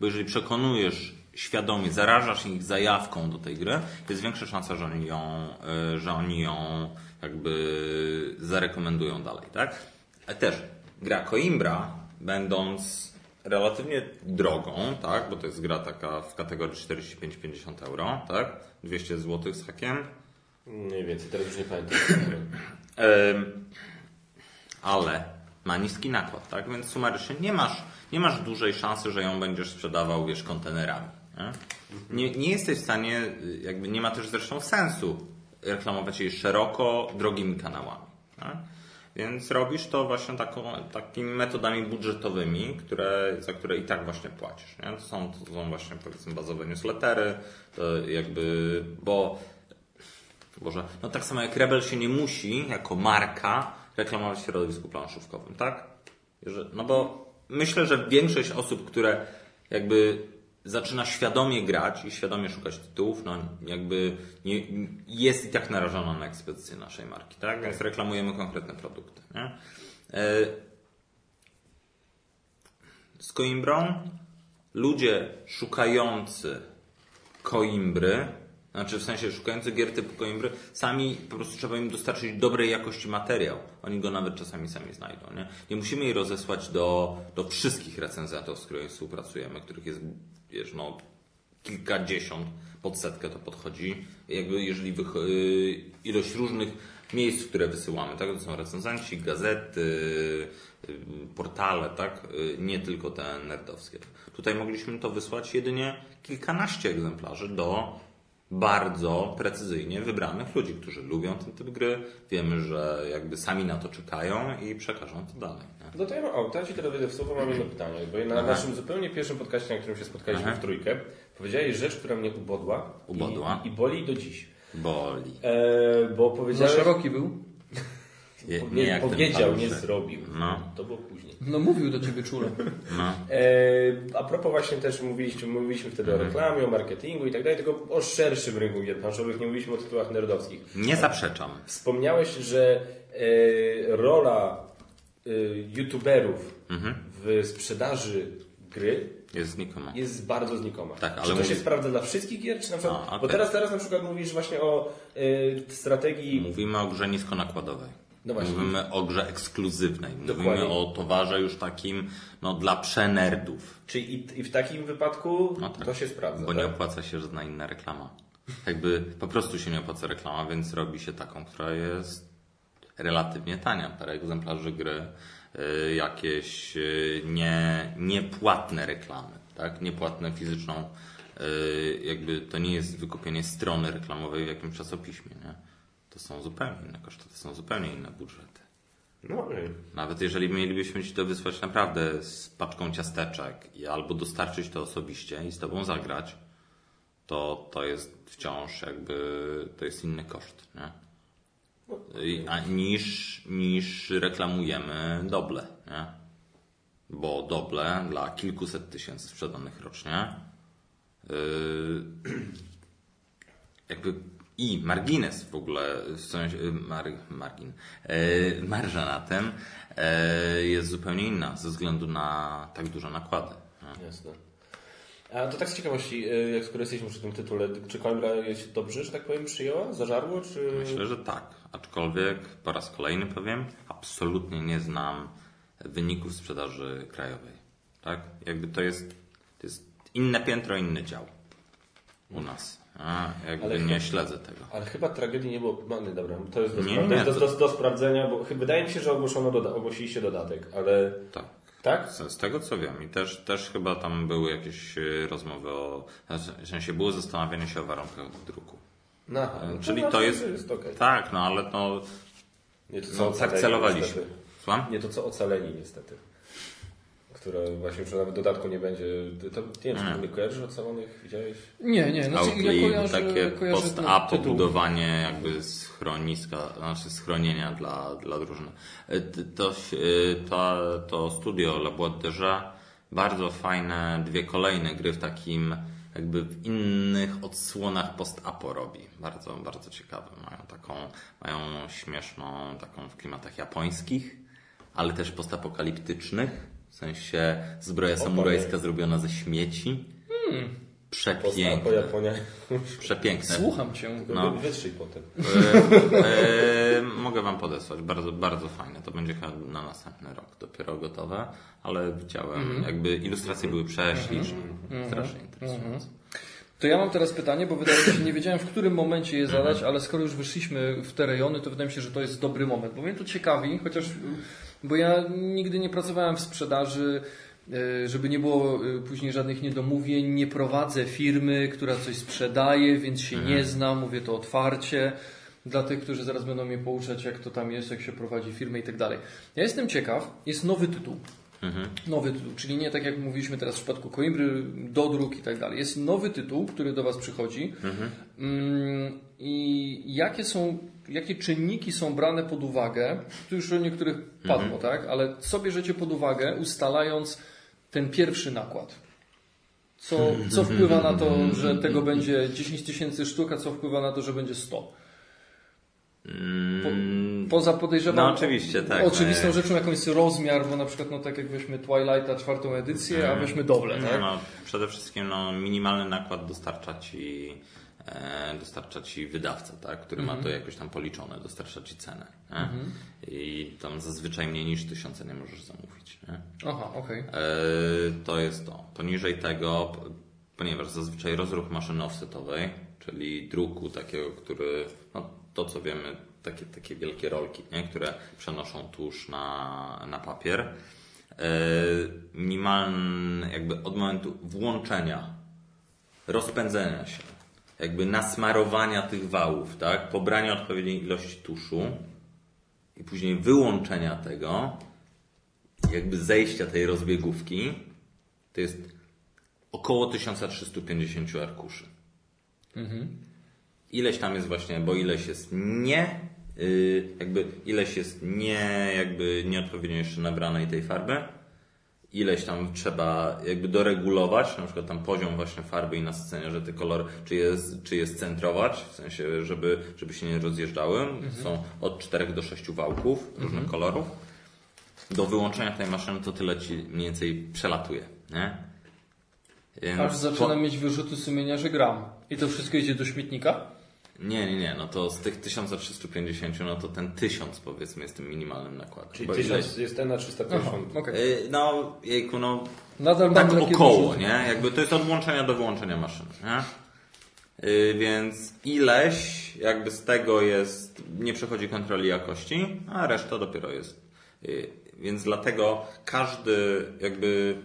Bo jeżeli przekonujesz świadomie, zarażasz ich zajawką do tej gry, jest większa szansa, że oni ją, y, że oni ją jakby zarekomendują dalej, tak? A też gra Coimbra, będąc relatywnie drogą, tak? Bo to jest gra taka w kategorii 45-50 euro, tak? 200 zł z hakiem. Mniej więcej, teraz już nie pamiętam. Ale ma niski nakład, tak? Więc sumarycznie nie masz, nie masz dużej szansy, że ją będziesz sprzedawał, wiesz, kontenerami. Nie? Nie, nie jesteś w stanie, jakby nie ma też zresztą sensu reklamować jej szeroko, drogimi kanałami. Tak? Więc robisz to właśnie taką, takimi metodami budżetowymi, które, za które i tak właśnie płacisz. Nie? To, są, to są właśnie powiedzmy bazowe newslettery, to jakby, bo Boże, no tak samo jak Rebel się nie musi jako marka reklamować w środowisku planszówkowym, tak? No bo myślę, że większość osób, które jakby zaczyna świadomie grać i świadomie szukać tytułów, no jakby nie, jest i tak narażona na ekspedycję naszej marki, tak? Więc reklamujemy konkretne produkty, nie? E, Z Coimbrą ludzie szukający Coimbry, znaczy w sensie szukający gier typu Coimbry, sami po prostu trzeba im dostarczyć dobrej jakości materiał. Oni go nawet czasami sami znajdą. Nie, nie musimy jej rozesłać do, do wszystkich recenzentów, z którymi współpracujemy, których jest wiesz, no, kilkadziesiąt, pod setkę to podchodzi. Jakby jeżeli wych- y, ilość różnych miejsc, które wysyłamy, tak? To są recenzenci, gazety, y, portale, tak? Y, Nie tylko te nerdowskie. Tutaj mogliśmy to wysłać jedynie kilkanaście egzemplarzy do bardzo precyzyjnie wybranych ludzi, którzy lubią ten typ gry. Wiemy, że jakby sami na to czekają i przekażą to dalej. Nie? No to ja mam, o, to ja Ci teraz słowo, mam jedno pytanie, bo na naszym zupełnie pierwszym podcaście, na którym się spotkaliśmy Aha. w trójkę, powiedziałeś rzecz, która mnie ubodła, Ubodła. I, i boli do dziś. Boli. E, bo Za powiedziałeś... szeroki był? Nie, Nie, nie jak powiedział, nie zrobił. No. To było później. No mówił do ciebie czule. No. E, a propos właśnie też mówiliśmy, mówiliśmy wtedy Mhm. o reklamie, o marketingu i tak dalej, tylko o szerszym rynku gier planszowych, nie mówiliśmy o tytułach nerdowskich. Nie zaprzeczam. Wspomniałeś, że e, rola e, youtuberów Mhm. w sprzedaży gry Jest znikoma. jest bardzo znikoma. Tak, ale czy to mówi- się sprawdza dla wszystkich gier, czy na przykład... A, okej. Bo teraz, teraz na przykład mówisz właśnie o e, strategii... Mówimy o grze niskonakładowej. No. Mówimy o grze ekskluzywnej. Mówimy Dokładnie. o towarze już takim no, dla przenerdów. Czyli i, i w takim wypadku No tak. to się sprawdza, Bo tak? nie opłaca się żadna inna reklama. Jakby po prostu się nie opłaca reklama, więc robi się taką, która jest relatywnie tania. Parę egzemplarzy gry, y, jakieś y, nie, niepłatne reklamy. tak? Niepłatne fizyczną, yy, jakby to nie jest wykupienie strony reklamowej w jakimś czasopiśmie, nie? To są zupełnie inne koszty, to są zupełnie inne budżety. No, okej. Nawet jeżeli mielibyśmy Ci to wysłać naprawdę z paczką ciasteczek i albo dostarczyć to osobiście i z Tobą zagrać, to to jest wciąż jakby, to jest inny koszt, nie? A, niż, niż reklamujemy doble, nie? Bo doble dla kilkuset tysięcy sprzedanych rocznie yy, jakby i margines w ogóle, w sensie, y, mar, margin, e, marża na tym e, jest zupełnie inna ze względu na tak duże nakłady. nie? Jasne. A to tak z ciekawości, y, jak skoro jesteśmy przy tym tytule, czy Coimbra się dobrze, że tak powiem, przyjęła? Zażarło, czy... Myślę, że tak. Aczkolwiek po raz kolejny powiem, absolutnie nie znam wyników sprzedaży krajowej. Tak? Jakby to jest, to jest inne piętro, inny dział u nas. A, jakby Ale nie chyba- śledzę tego. Ale chyba tragedii nie było. Nie, dobra, to jest do, Nie, spra- nie, to jest do, to- do, do sprawdzenia, bo chyba wydaje mi się, że ogłoszono doda- ogłosiliście dodatek, ale Tak. tak? Z, z tego co wiem i też, też chyba tam były jakieś e, rozmowy o, w sensie było zastanawianie się o warunkach druku. No, aha, no Czyli no, to jest, jest okej. tak, no ale to, Nie to co no, tak celowaliśmy. Słucham? Nie to co ocaleni niestety. Które właśnie, że nawet dodatku nie będzie. To, nie wiem, czy Mm. ty nie kojarzysz ocalonych? Widziałeś? Nie, nie, znaczy ja Outlive, kojarzę, takie kojarzę post-apo budowanie jakby schroniska, znaczy schronienia dla, dla drużyny. E, To, e, to, to studio La Boîte de bardzo fajne dwie kolejne gry w takim jakby w innych odsłonach post-apo robi. Bardzo, bardzo ciekawe. Mają taką, mają śmieszną taką w klimatach japońskich, ale też postapokaliptycznych. W sensie zbroja samurajska zrobiona ze śmieci. Hmm. Przepiękne. Przepiękne. Słucham cię. No. wytrzyj potem. E, e, mogę Wam podesłać. Bardzo, bardzo fajne. To będzie chyba na następny rok dopiero gotowe, ale widziałem, jakby ilustracje były prześliczne. Strasznie interesujące. To ja mam teraz pytanie, bo wydaje mi się, nie wiedziałem w którym momencie je zadać, ale skoro już wyszliśmy w te rejony, to wydaje mi się, że to jest dobry moment. Bo mnie to ciekawi, chociaż, bo ja nigdy nie pracowałem w sprzedaży, e, żeby nie było e, później żadnych niedomówień, nie prowadzę firmy, która coś sprzedaje, więc się nie znam, mówię to otwarcie. Dla tych, którzy zaraz będą mnie pouczać, jak to tam jest, jak się prowadzi firmę i tak dalej. Ja jestem ciekaw, jest nowy tytuł. Nowy tytuł, czyli nie tak jak mówiliśmy teraz w przypadku Coimbry, dodruk i tak dalej. Jest nowy tytuł, który do Was przychodzi. Mm, I jakie są, jakie czynniki są brane pod uwagę? Tu już o niektórych padło, tak? Ale co bierzecie pod uwagę, ustalając ten pierwszy nakład? Co, co wpływa na to, że tego będzie 10 tysięcy sztuk, a co wpływa na to, że będzie 100? Po, poza podejrzewam. No oczywiście, tak. Oczywistą No, rzeczą jakąś jest rozmiar, bo na przykład no tak jak weźmy Twilighta czwartą edycję, a weźmy Doble, No, tak? no, przede wszystkim no, minimalny nakład dostarcza Ci e, dostarcza Ci wydawca, tak, który ma to jakoś tam policzone, dostarcza Ci cenę. Nie? I tam zazwyczaj mniej niż tysiące nie możesz zamówić. Nie? Aha, okej. E, to jest to. Poniżej tego, ponieważ zazwyczaj rozruch maszyny offsetowej, czyli druku takiego, który, no to co wiemy, takie, takie wielkie rolki, nie? które przenoszą tusz na, na papier. E, minimalny, jakby od momentu włączenia, rozpędzenia się, jakby nasmarowania tych wałów, tak? pobrania odpowiedniej ilości tuszu i później wyłączenia tego, jakby zejścia tej rozbiegówki, to jest około 1350 arkuszy. Ileś tam jest właśnie, bo ileś jest nie, yy, jakby ileś jest nie, jakby nieodpowiednio jeszcze nabranej tej farby, ileś tam trzeba jakby doregulować, na przykład tam poziom właśnie farby i nasycenia, że te kolor, czy je, czy je scentrować, w sensie, żeby, żeby się nie rozjeżdżały. Są od 4 do 6 wałków różnych kolorów. Do wyłączenia tej maszyny to tyle ci mniej więcej przelatuje, nie? Więc Aż po- zaczynam mieć wyrzuty sumienia, że gram. I to wszystko idzie do śmietnika? Nie, nie, nie, no to z tych 1350, no to ten 1000 powiedzmy jest tym minimalnym nakładem. Czyli Bo 1000 jest ten na 350. Aha, okej. Yy, No, jejku, no Nadal tak około, nie? Jakby to jest od włączenia do wyłączenia maszyny, nie? Yy, więc ileś jakby z tego jest, nie przechodzi kontroli jakości, a reszta dopiero jest. Yy, więc dlatego każdy jakby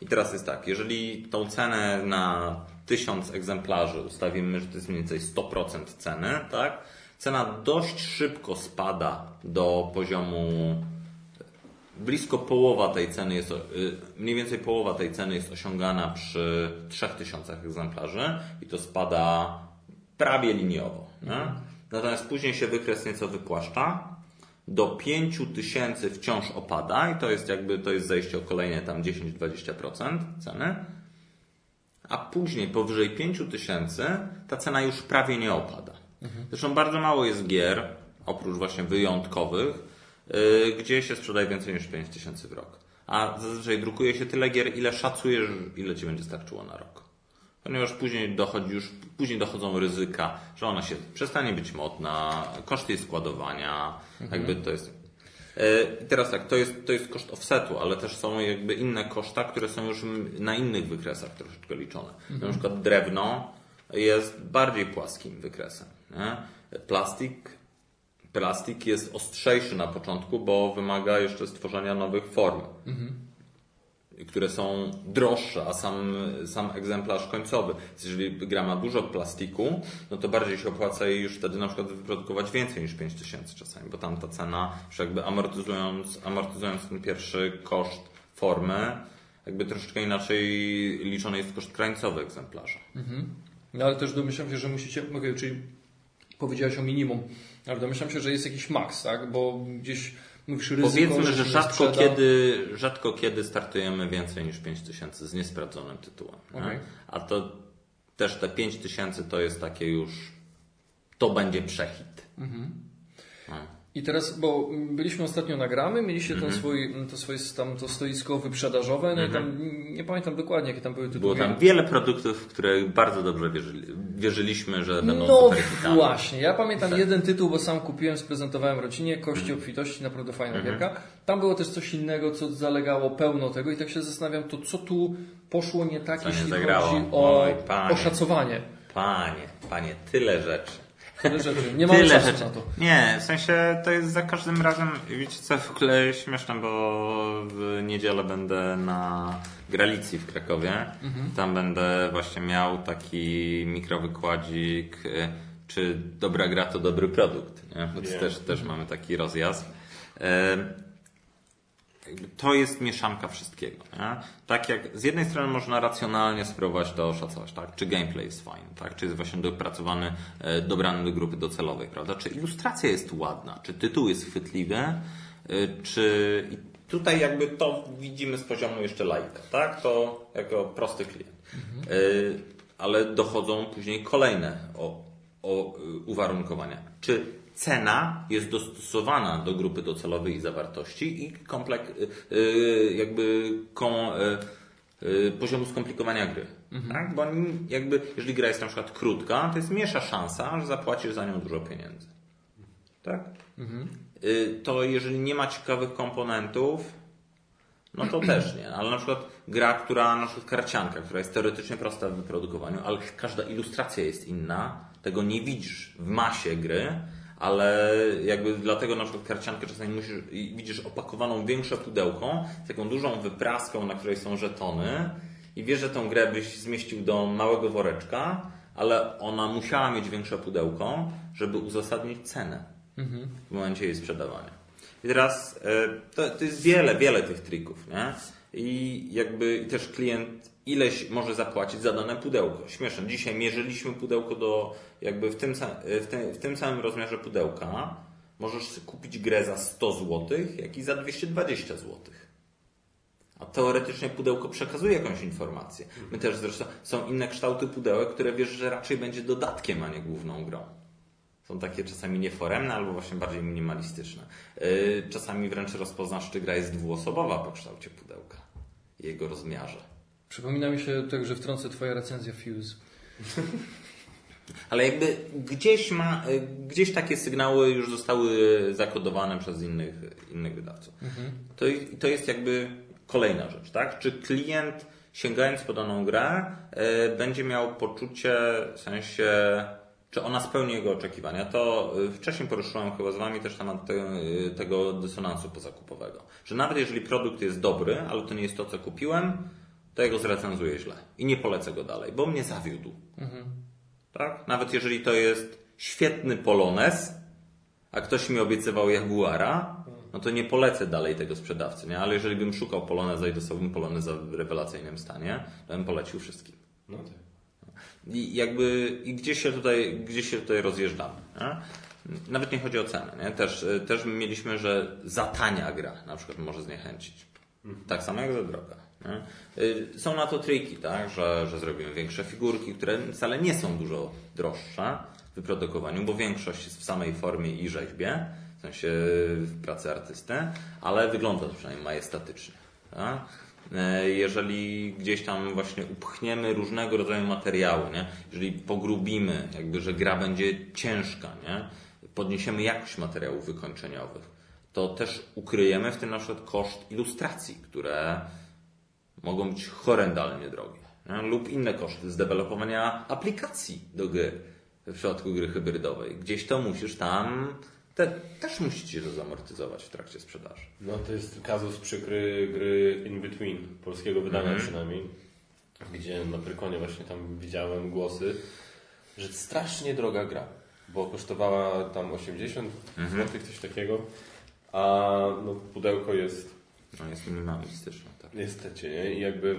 I teraz jest tak, jeżeli tą cenę na 1000 egzemplarzy ustawimy, że to jest mniej więcej 100% ceny, tak? Cena dość szybko spada do poziomu blisko połowa tej ceny jest, y, mniej więcej połowa tej ceny jest osiągana przy 3000 egzemplarzy i to spada prawie liniowo. Nie? Natomiast później się wykres nieco wypłaszcza. Do 5000 wciąż opada i to jest jakby to jest zejście o kolejne tam 10-20% ceny. A później powyżej 5000 ta cena już prawie nie opada. Zresztą bardzo mało jest gier, oprócz właśnie wyjątkowych, yy, gdzie się sprzedaje więcej niż 5000 w rok. A zazwyczaj drukuje się tyle gier, ile szacujesz, ile ci będzie starczyło na rok. Ponieważ później dochodzi już, później dochodzą ryzyka, że ona się przestanie być modna, koszty jej składowania, jakby to jest. Yy, I teraz tak, to jest, to jest koszt offsetu, ale też są jakby inne koszta, które są już na innych wykresach troszeczkę liczone. Na przykład drewno jest bardziej płaskim wykresem. Nie? Plastik, plastik jest ostrzejszy na początku, bo wymaga jeszcze stworzenia nowych form, które są droższe, a sam, sam egzemplarz końcowy. Jeżeli gra ma dużo plastiku, no to bardziej się opłaca jej już wtedy na przykład wyprodukować więcej niż 5000 czasami, bo tam ta cena, już jakby amortyzując, amortyzując ten pierwszy koszt formy, jakby troszeczkę inaczej liczony jest koszt krańcowy egzemplarza. No ale też domyślam się, że musicie, mówię, czyli powiedziałeś o minimum, ale domyślam się, że jest jakiś maks, tak? Bo gdzieś mówisz ryzyko, Powiedzmy, że nie rzadko kiedy, rzadko kiedy startujemy więcej niż 5000 z niesprawdzonym tytułem. Okej. A to też te 5000 to jest takie już, to będzie przehit. No. I teraz, bo byliśmy ostatnio na gramy, mieliście Mhm. ten swój, to swoje tam to stoisko wyprzedażowe, no i tam nie pamiętam dokładnie, jakie tam były tytuły. Było tam wiele produktów, w które bardzo dobrze wierzyli, wierzyliśmy, że będą No właśnie, ja pamiętam Tak. jeden tytuł, bo sam kupiłem, sprezentowałem rodzinie, Kości Mhm. obfitości, naprawdę fajna gierka. Tam było też coś innego, co zalegało pełno tego i tak się zastanawiam, to co tu poszło nie tak, Co nie jeśli zagrało? chodzi o Oj, panie. oszacowanie. Panie, panie, tyle rzeczy. Tyle rzeczy. Nie mamy Tyle czasu rzeczy. na to. Nie, w sensie to jest za każdym razem, wiecie co, w ogóle śmieszne, bo w niedzielę będę na Gralicji w Krakowie. Tam będę właśnie miał taki mikrowykładzik, y, czy dobra gra to dobry produkt. Nie? Więc Nie. też, też mamy taki rozjazd. To jest mieszanka wszystkiego. Nie? Tak jak z jednej strony można racjonalnie spróbować to oszacować, tak? Czy gameplay jest fajny, tak? Czy jest właśnie dopracowany, e, dobrany do grupy docelowej, prawda? Czy ilustracja jest ładna, czy tytuł jest chwytliwy, e, czy i tutaj jakby to widzimy z poziomu jeszcze laika, tak? To jako prosty klient. E, Ale dochodzą później kolejne o, o uwarunkowania. Czy cena jest dostosowana do grupy docelowej i zawartości i komplek, y, y, jakby kom, y, poziomu skomplikowania gry. Tak? Bo jakby, jeżeli gra jest na przykład krótka, to jest mniejsza szansa, że zapłacisz za nią dużo pieniędzy. Tak? Y, To jeżeli nie ma ciekawych komponentów, no to też nie. Ale na przykład gra, która, na przykład karcianka, która jest teoretycznie prosta w wyprodukowaniu, ale każda ilustracja jest inna, tego nie widzisz w masie gry, ale jakby dlatego na przykład karciankę czasami musisz, widzisz opakowaną większe pudełko z taką dużą wypraską, na której są żetony i wiesz, że tą grę byś zmieścił do małego woreczka, ale ona musiała mieć większe pudełko, żeby uzasadnić cenę w momencie jej sprzedawania. I teraz e, to, to jest wiele, wiele tych trików, nie? I jakby i też klient ileś może zapłacić za dane pudełko. Śmieszne. Dzisiaj mierzyliśmy pudełko do jakby w tym, w tym, w tym samym rozmiarze pudełka możesz kupić grę za 100 zł, jak i za 220 zł. A teoretycznie pudełko przekazuje jakąś informację. My też zresztą są inne kształty pudełek, które wiesz, że raczej będzie dodatkiem, a nie główną grą. Są takie czasami nieforemne albo właśnie bardziej minimalistyczne. Yy, Czasami wręcz rozpoznasz, czy gra jest dwuosobowa po kształcie pudełka jego rozmiarze. Przypomina mi się także wtrącę Twoja recenzja Fuse. Ale jakby gdzieś ma, y, gdzieś takie sygnały już zostały zakodowane przez innych, innych wydawców. To, to jest jakby kolejna rzecz, tak? Czy klient sięgając po daną grę y, będzie miał poczucie, w sensie, czy ona spełni jego oczekiwania? To y, wcześniej poruszyłem chyba z Wami też temat te, tego dysonansu pozakupowego. Że nawet jeżeli produkt jest dobry, ale to nie jest to, co kupiłem, to ja go zrecenzuję źle i nie polecę go dalej, bo mnie zawiódł. Tak? Nawet jeżeli to jest świetny Polones, a ktoś mi obiecywał Jaguara, no to nie polecę dalej tego sprzedawcy, nie? Ale jeżeli bym szukał Poloneza i dostałbym Poloneza w rewelacyjnym stanie, to bym polecił wszystkim. No tak. I jakby i gdzieś się tutaj, gdzieś się tutaj rozjeżdżamy. Nie? Nawet nie chodzi o cenę. Nie? Też, też mieliśmy, że za tania gra na przykład może zniechęcić. Tak samo jak za droga. Y, Są na to triki, tak? że, że zrobimy większe figurki, które wcale nie są dużo droższe w wyprodukowaniu, bo większość jest w samej formie i rzeźbie, w sensie w pracy artysty, ale wygląda to przynajmniej majestatycznie. Tak? E, jeżeli gdzieś tam właśnie upchniemy różnego rodzaju materiały, nie? jeżeli pogrubimy, jakby, że gra będzie ciężka, nie? podniesiemy jakość materiałów wykończeniowych, to też ukryjemy w tym na przykład koszt ilustracji, które mogą być horrendalnie drogie. Nie? Lub inne koszty zdevelopowania aplikacji do gry w przypadku gry hybrydowej. Gdzieś to musisz tam, te, też musicie to zamortyzować w trakcie sprzedaży. No to jest kazus przykry gry In Between, polskiego wydania przynajmniej, gdzie na Prykonie właśnie tam widziałem głosy, że strasznie droga gra, bo kosztowała tam 80 zł, coś takiego, a no, pudełko jest No jest minimalistyczne. Niestety, nie? I jakby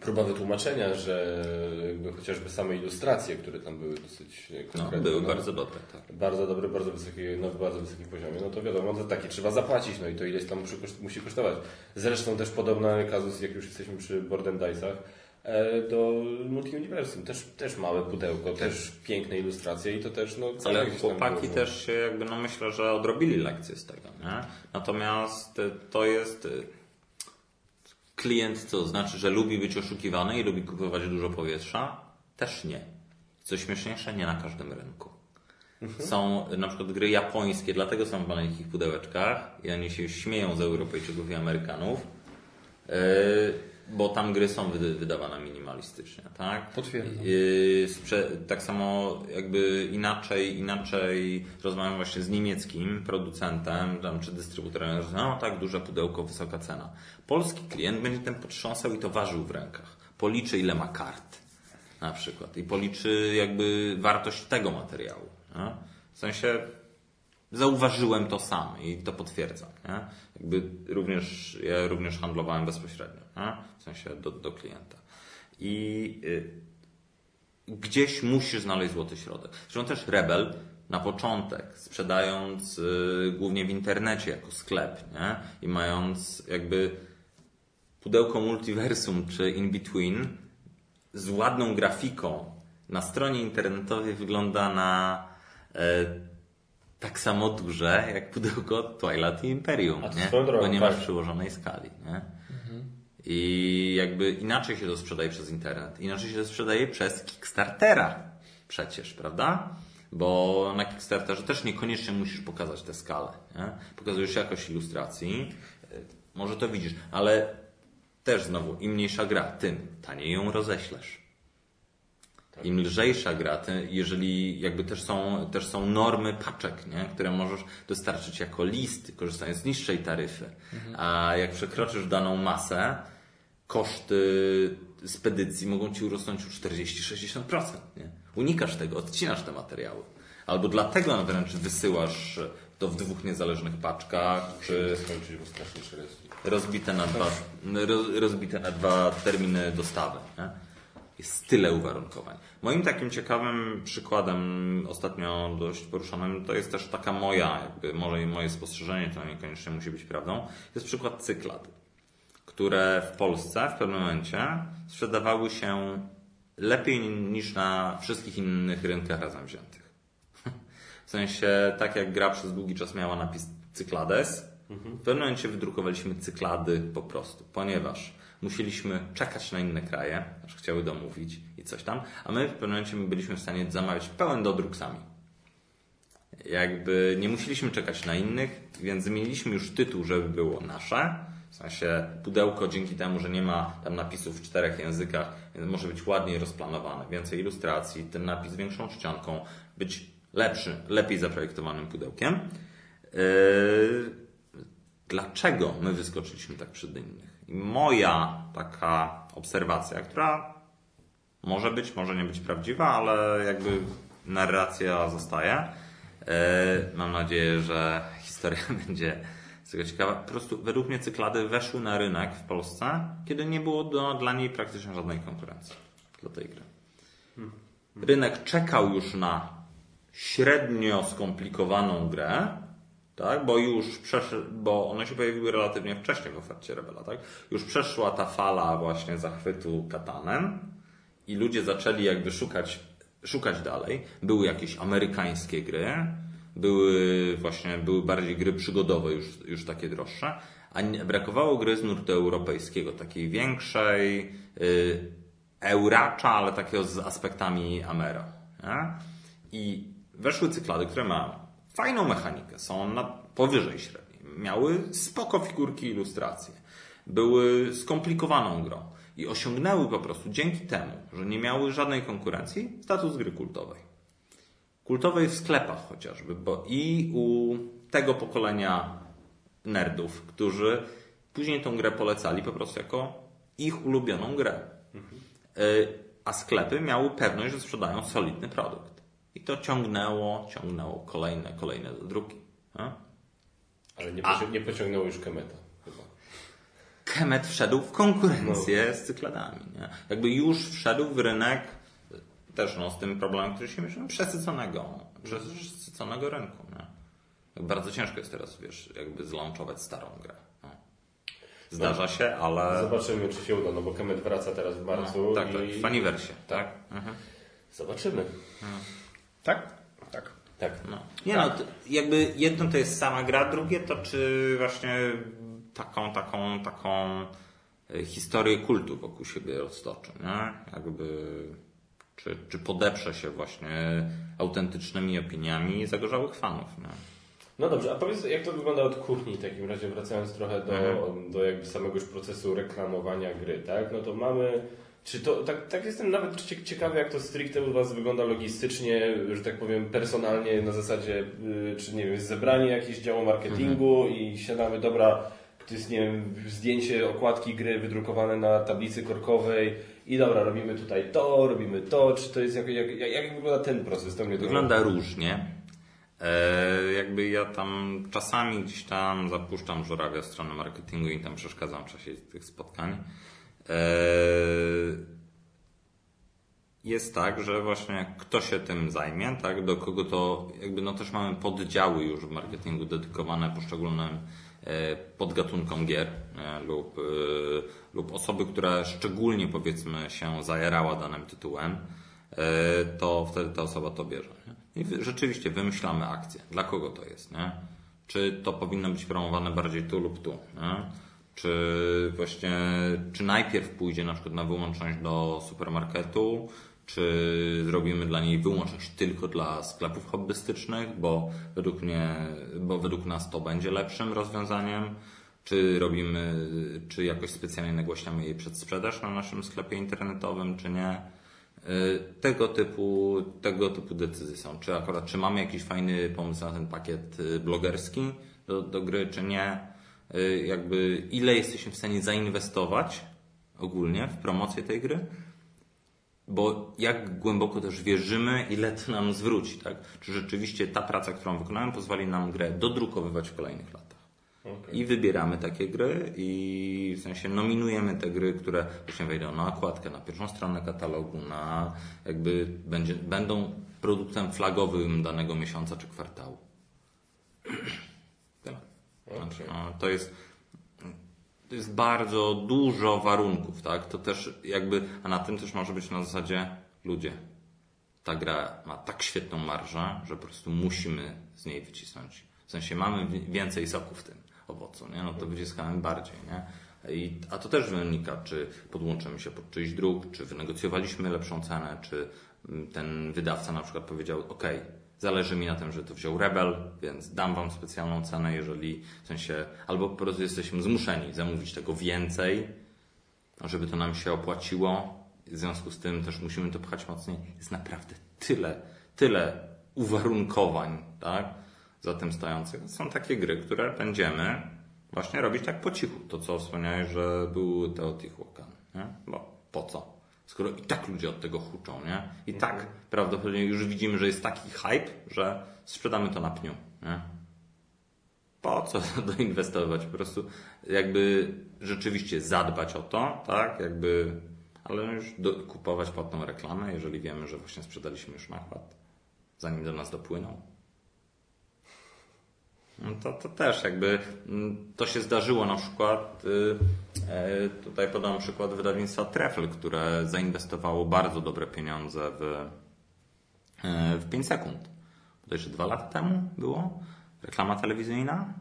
próba wytłumaczenia, że jakby chociażby same ilustracje, które tam były dosyć No, konkretne, były no, bardzo dobre, tak. bardzo dobre, bardzo wysoki, na bardzo wysokim poziomie, no to wiadomo, to takie trzeba zapłacić, no i to ileś tam musi, musi kosztować. Zresztą też podobny kazus, jak już jesteśmy przy Board and Dice'ach, e, do Multiuniversum. Też, też małe pudełko, też piękne ilustracje i to też, no... Ale chłopaki też się jakby, no myślę, że odrobili lekcję z tego, nie? Natomiast to jest klient, co znaczy, że lubi być oszukiwany i lubi kupować dużo powietrza? Też nie. Co śmieszniejsze, nie na każdym rynku. Są y, na przykład gry japońskie, dlatego są w maleńkich pudełeczkach i oni się śmieją z Europejczyków i Amerykanów, yy, bo tam gry są wyda- wydawane minimalistycznie, tak? Potwierdzam. Sprze- tak samo jakby inaczej, inaczej rozmawiam właśnie z niemieckim producentem tam, czy dystrybutorem, że no tak, duże pudełko, wysoka cena. Polski klient będzie tym potrząsał i to ważył w rękach. Policzy ile ma kart na przykład i policzy jakby wartość tego materiału. Nie? W sensie zauważyłem to sam i to potwierdzam. Nie? Jakby również, ja również handlowałem bezpośrednio, nie? w sensie do, do klienta. I y, gdzieś musisz znaleźć złoty środek. Zresztą też Rebel na początek, sprzedając y, głównie w internecie jako sklep nie? i mając jakby pudełko multiversum czy in between z ładną grafiką na stronie internetowej wygląda na e, tak samo duże jak pudełko Twilight Imperium, A to nie? drogą, bo nie ma tak. w przyłożonej skali. Nie? I jakby inaczej się to sprzedaje przez internet, inaczej się to sprzedaje przez Kickstartera przecież, prawda? Bo na Kickstarterze też niekoniecznie musisz pokazać tę skalę. Nie? Pokazujesz jakość ilustracji, y, może to widzisz, ale też znowu, im mniejsza gra, tym taniej ją roześlesz. Im lżejsza gra, tym, jeżeli jakby też są, też są normy paczek, nie? które możesz dostarczyć jako list, korzystając z niższej taryfy. A jak przekroczysz daną masę, koszty spedycji mogą ci urosnąć o 40-60%. Nie? Unikasz tego, odcinasz te materiały. Albo dlatego wręcz wysyłasz to w dwóch niezależnych paczkach, czy rozbite na dwa, roz, rozbite na dwa terminy dostawy. Nie? Jest tyle uwarunkowań. Moim takim ciekawym przykładem, ostatnio dość poruszonym, to jest też taka moja, jakby może i moje spostrzeżenie, to niekoniecznie musi być prawdą, jest przykład cyklad, które w Polsce w pewnym momencie sprzedawały się lepiej niż na wszystkich innych rynkach razem wziętych. W sensie, tak jak gra przez długi czas miała napis Cyklades, w pewnym momencie wydrukowaliśmy cyklady po prostu, ponieważ musieliśmy czekać na inne kraje, aż chciały domówić i coś tam, a my w pewnym momencie byliśmy w stanie zamawiać pełen dodruk sami. Jakby nie musieliśmy czekać na innych, więc zmieniliśmy już tytuł, żeby było nasze. W sensie pudełko dzięki temu, że nie ma tam napisów w czterech językach, może być ładniej rozplanowane, więcej ilustracji, ten napis większą czcionką, być lepszy, lepiej zaprojektowanym pudełkiem. Yy, dlaczego my wyskoczyliśmy tak przed innych? I moja taka obserwacja, która może być, może nie być prawdziwa, ale jakby narracja zostaje. E, mam nadzieję, że historia będzie tego ciekawa. Po prostu według mnie cyklady weszły na rynek w Polsce, kiedy nie było do, dla niej praktycznie żadnej konkurencji dla tej gry. Rynek czekał już na średnio skomplikowaną grę, tak? bo już przesz... bo one się pojawiły relatywnie wcześnie w ofercie Rebela, tak? Już przeszła ta fala właśnie zachwytu katanem i ludzie zaczęli jakby szukać, szukać dalej. Były jakieś amerykańskie gry, były właśnie, były bardziej gry przygodowe, już, już takie droższe, a nie, brakowało gry z nurtu europejskiego, takiej większej, yy, euracza, ale takiego z aspektami Amero. Nie? I weszły cyklady, które mają fajną mechanikę, są na, powyżej średniej. Miały spoko figurki ilustracje. Były skomplikowaną grą. I osiągnęły po prostu dzięki temu, że nie miały żadnej konkurencji, status gry kultowej. Kultowej w sklepach chociażby, bo i u tego pokolenia nerdów, którzy później tą grę polecali po prostu jako ich ulubioną grę. Y, A sklepy miały pewność, że sprzedają solidny produkt. I to ciągnęło, ciągnęło kolejne, kolejne druki. Ale nie, poci- nie pociągnęło już Kemeta. Chyba. Kemet wszedł w konkurencję z cykladami. Nie? Jakby już wszedł w rynek też no, z tym problemem, który się mierzy, no, przesyconego, przesyconego rynku. Nie? Jak Bardzo ciężko jest teraz, wiesz, jakby zlaunchować starą grę. No. Zdarza się, ale... Zobaczymy, czy się uda, no bo Kemet wraca teraz w marcu. No, tak, i... tak, w Aniwersie. Tak. Zobaczymy. Tak? Tak. Tak. No. Nie no, to jakby jedno to jest sama gra, drugie to czy właśnie taką, taką, taką e, historię kultu wokół siebie roztoczy, nie? Jakby, czy, czy podeprze się właśnie autentycznymi opiniami zagorzałych fanów, nie? No dobrze, a powiedz, jak to wygląda od kuchni w takim razie, wracając trochę do, Mhm. do jakby samego już procesu reklamowania gry, tak? No to mamy, czy to, tak, tak jestem nawet cie- ciekawy, jak to stricte u Was wygląda logistycznie, że tak powiem personalnie, na zasadzie, y, czy nie wiem, zebranie jakieś działu marketingu Mhm. i siadamy, dobra, to jest, nie wiem, zdjęcie okładki gry wydrukowane na tablicy korkowej i dobra, robimy tutaj to, robimy to, czy to jest, jak, jak, jak, jak wygląda ten proces? To mnie to- Wygląda różnie. E, jakby ja tam czasami gdzieś tam zapuszczam żurawia w stronę marketingu i tam przeszkadzam w czasie tych spotkań. E, jest tak, że właśnie kto się tym zajmie, tak, do kogo to, jakby no też mamy poddziały już w marketingu dedykowane poszczególnym podgatunkom gier e, lub, e, lub osoby, która szczególnie powiedzmy się zajarała danym tytułem, e, to wtedy ta osoba to bierze. Nie? I rzeczywiście wymyślamy akcję. Dla kogo to jest? Nie? Czy to powinno być promowane bardziej tu lub tu? Nie? Czy właśnie, czy najpierw pójdzie na przykład na wyłączność do supermarketu, czy zrobimy dla niej wyłączność tylko dla sklepów hobbystycznych, bo według mnie, bo według nas to będzie lepszym rozwiązaniem, czy robimy, czy jakoś specjalnie nagłaśniamy jej przedsprzedaż na naszym sklepie internetowym, czy nie. Y, Tego typu, tego typu decyzje są. Czy akurat, czy mamy jakiś fajny pomysł na ten pakiet y, blogerski do, do gry, czy nie. Y, Jakby ile jesteśmy w stanie zainwestować ogólnie w promocję tej gry, bo jak głęboko też wierzymy, ile to nam zwróci, tak? Czy rzeczywiście ta praca, którą wykonałem, pozwoli nam grę dodrukowywać w kolejnych latach. Okej. I wybieramy takie gry i w sensie nominujemy te gry, które właśnie wejdą na okładkę, na pierwszą stronę katalogu, na jakby będzie, będą produktem flagowym danego miesiąca czy kwartału. Tyle. Znaczy, no, to jest to jest bardzo dużo warunków, tak? To też jakby, a na tym też może być na zasadzie ludzie. Ta gra ma tak świetną marżę, że po prostu musimy z niej wycisnąć. W sensie mamy wi- więcej soku w tym owocu, nie? No to wyciskamy bardziej, nie? I, a to też wynika, czy podłączymy się pod czyjś druk, czy wynegocjowaliśmy lepszą cenę, czy mm, ten wydawca na przykład powiedział, ok, zależy mi na tym, że to wziął Rebel, więc dam wam specjalną cenę, jeżeli w sensie, albo po prostu jesteśmy zmuszeni zamówić tego więcej, żeby to nam się opłaciło. W związku z tym też musimy to pchać mocniej. Jest naprawdę tyle, tyle uwarunkowań, tak? Za tym stojących. Są takie gry, które będziemy Właśnie robić tak po cichu. To, co wspomniałeś, że był Teotihuacan, nie? Bo po co? Skoro i tak ludzie od tego huczą, nie? I tak prawdopodobnie już widzimy, że jest taki hype, że sprzedamy to na pniu, nie? Po co doinwestować? Po prostu jakby rzeczywiście zadbać o to, tak? Jakby, ale już do, kupować płatną reklamę, jeżeli wiemy, że właśnie sprzedaliśmy już nakład, zanim do nas dopłyną. No to, to też jakby mm, to się zdarzyło na przykład y, e, tutaj podam przykład wydawnictwa Treffel, które zainwestowało bardzo dobre pieniądze w, e, w 5 sekund. To jeszcze dwa lata temu było reklama telewizyjna,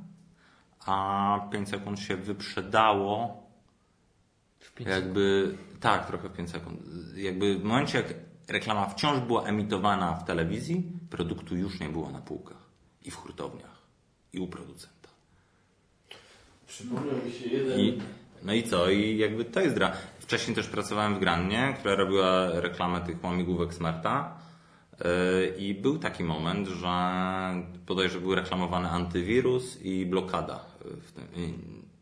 a 5 sekund się wyprzedało jakby tak, trochę w 5 sekund. Jakby w momencie jak reklama wciąż była emitowana w telewizji, produktu już nie było na półkach i w hurtowniach i u producenta. Przypomniał mi się jeden... I, no i co? I jakby to jest dra. Wcześniej też pracowałem w Grannie, która robiła reklamę tych łamigłówek Smarta. Yy, I był taki moment, że bodajże był reklamowany antywirus i blokada. W tym.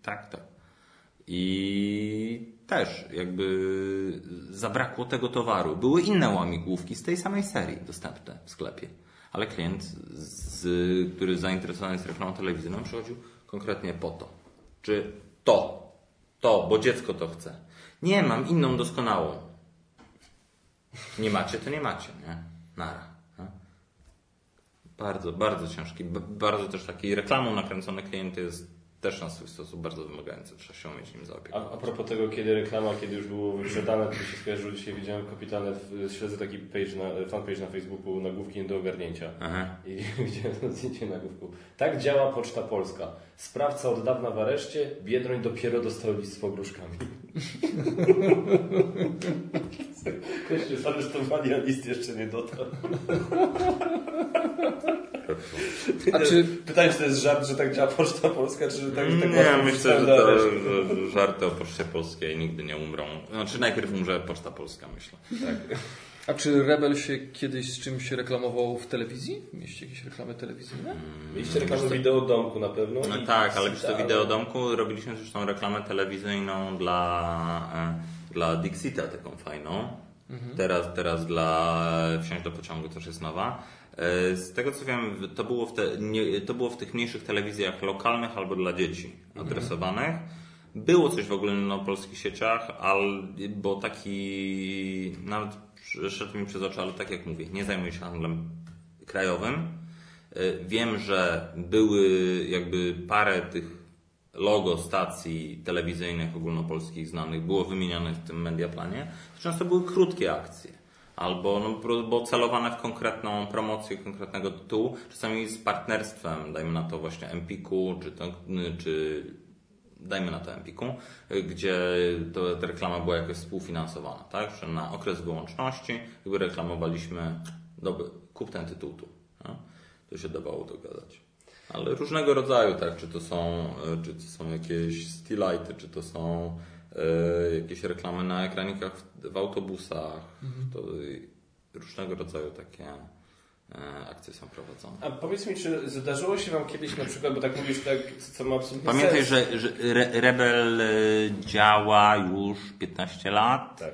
Tak, tak. I też jakby zabrakło tego towaru. Były inne łamigłówki z tej samej serii dostępne w sklepie. Ale klient, z, który zainteresowany jest reklamą telewizyjną, przychodził konkretnie po to. Czy to, to, bo dziecko to chce. Nie, mam inną doskonałą. Nie macie, to nie macie, nie? Nara. Nie? Bardzo, bardzo ciężki. Bardzo też taki reklamą nakręcony klient jest też na swój sposób bardzo wymagający. Trzeba się umieć nim A, zaopiekować. a propos tego, kiedy reklama, kiedy już było wyprzedane, to się skojarzyło, dzisiaj widziałem kapitalne, w- śledzę taki page na, fanpage na Facebooku, nagłówki nie do ogarnięcia. Aha. I widziałem to zdjęcie nagłówku. Tak działa Poczta Polska. Sprawca od dawna w areszcie, Biedroń dopiero dostał list z pogróżkami. Ktoś zaresztowali, a list jeszcze nie dotarł. A czy Pytanie, czy to jest żart, że tak działa Poczta Polska, czy że tak, że tak Nie, myślę, że, to, że żarty o Poczcie Polskiej nigdy nie umrą. Znaczy najpierw umrze Poczta Polska, myślę. Tak. A czy Rebel się kiedyś z czymś reklamował w telewizji? Mieliście jakieś reklamy telewizyjne? Mieliście reklamę wideo domku na pewno? No I- tak, ale co, ale- wideodomku robiliśmy zresztą reklamę telewizyjną dla, e, dla Dixita taką fajną. Teraz, teraz dla Wsiąść do pociągu też jest nowa. E, Z tego co wiem, to było, w te, nie, to było w tych mniejszych telewizjach lokalnych albo dla dzieci adresowanych. Było coś w ogóle na polskich sieciach, ale, bo taki, nawet przeszedł mi przez oczy, ale tak jak mówię, nie zajmuję się handlem krajowym. Y, Wiem, że były jakby parę tych logo stacji telewizyjnych ogólnopolskich znanych było wymienione w tym mediaplanie. Często były krótkie akcje. Albo no, bo celowane w konkretną promocję konkretnego tytułu, czasami z partnerstwem, dajmy na to właśnie Empiku, czy, to, czy dajmy na to Empiku, y, gdzie to, ta reklama była jakoś współfinansowana, tak? Że na okres wyłączności jakby reklamowaliśmy, dobry, kup ten tytuł tu. No? To się dawało dogadać. Ale różnego rodzaju, tak? Czy to są, y, czy to są jakieś stilighty, czy to są y, jakieś reklamy na ekranikach w, w autobusach. To y, różnego rodzaju takie y, akcje są prowadzone. A powiedz mi, czy zdarzyło się Wam kiedyś na przykład, bo tak mówisz, tak, co ma absolutnie Pamiętaj, sens. że, że Re- Rebel y, działa już 15 lat. Tak.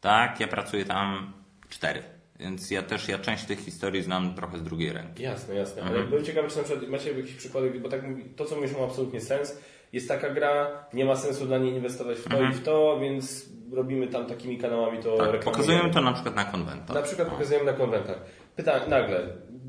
Tak, ja pracuję tam 4. Więc ja też, ja część tych historii znam trochę z drugiej ręki. Jasne, jasne. Mhm. Ale byłem ciekawy, czy na przykład macie jakieś przykłady, bo tak mówi, to co mówisz ma absolutnie sens. Jest taka gra, nie ma sensu dla niej inwestować w to i w to, więc robimy tam takimi kanałami to Mhm. Tak, pokazujemy to na przykład na konwentach. Na przykład No. pokazujemy na konwentach. Pytanie, nagle,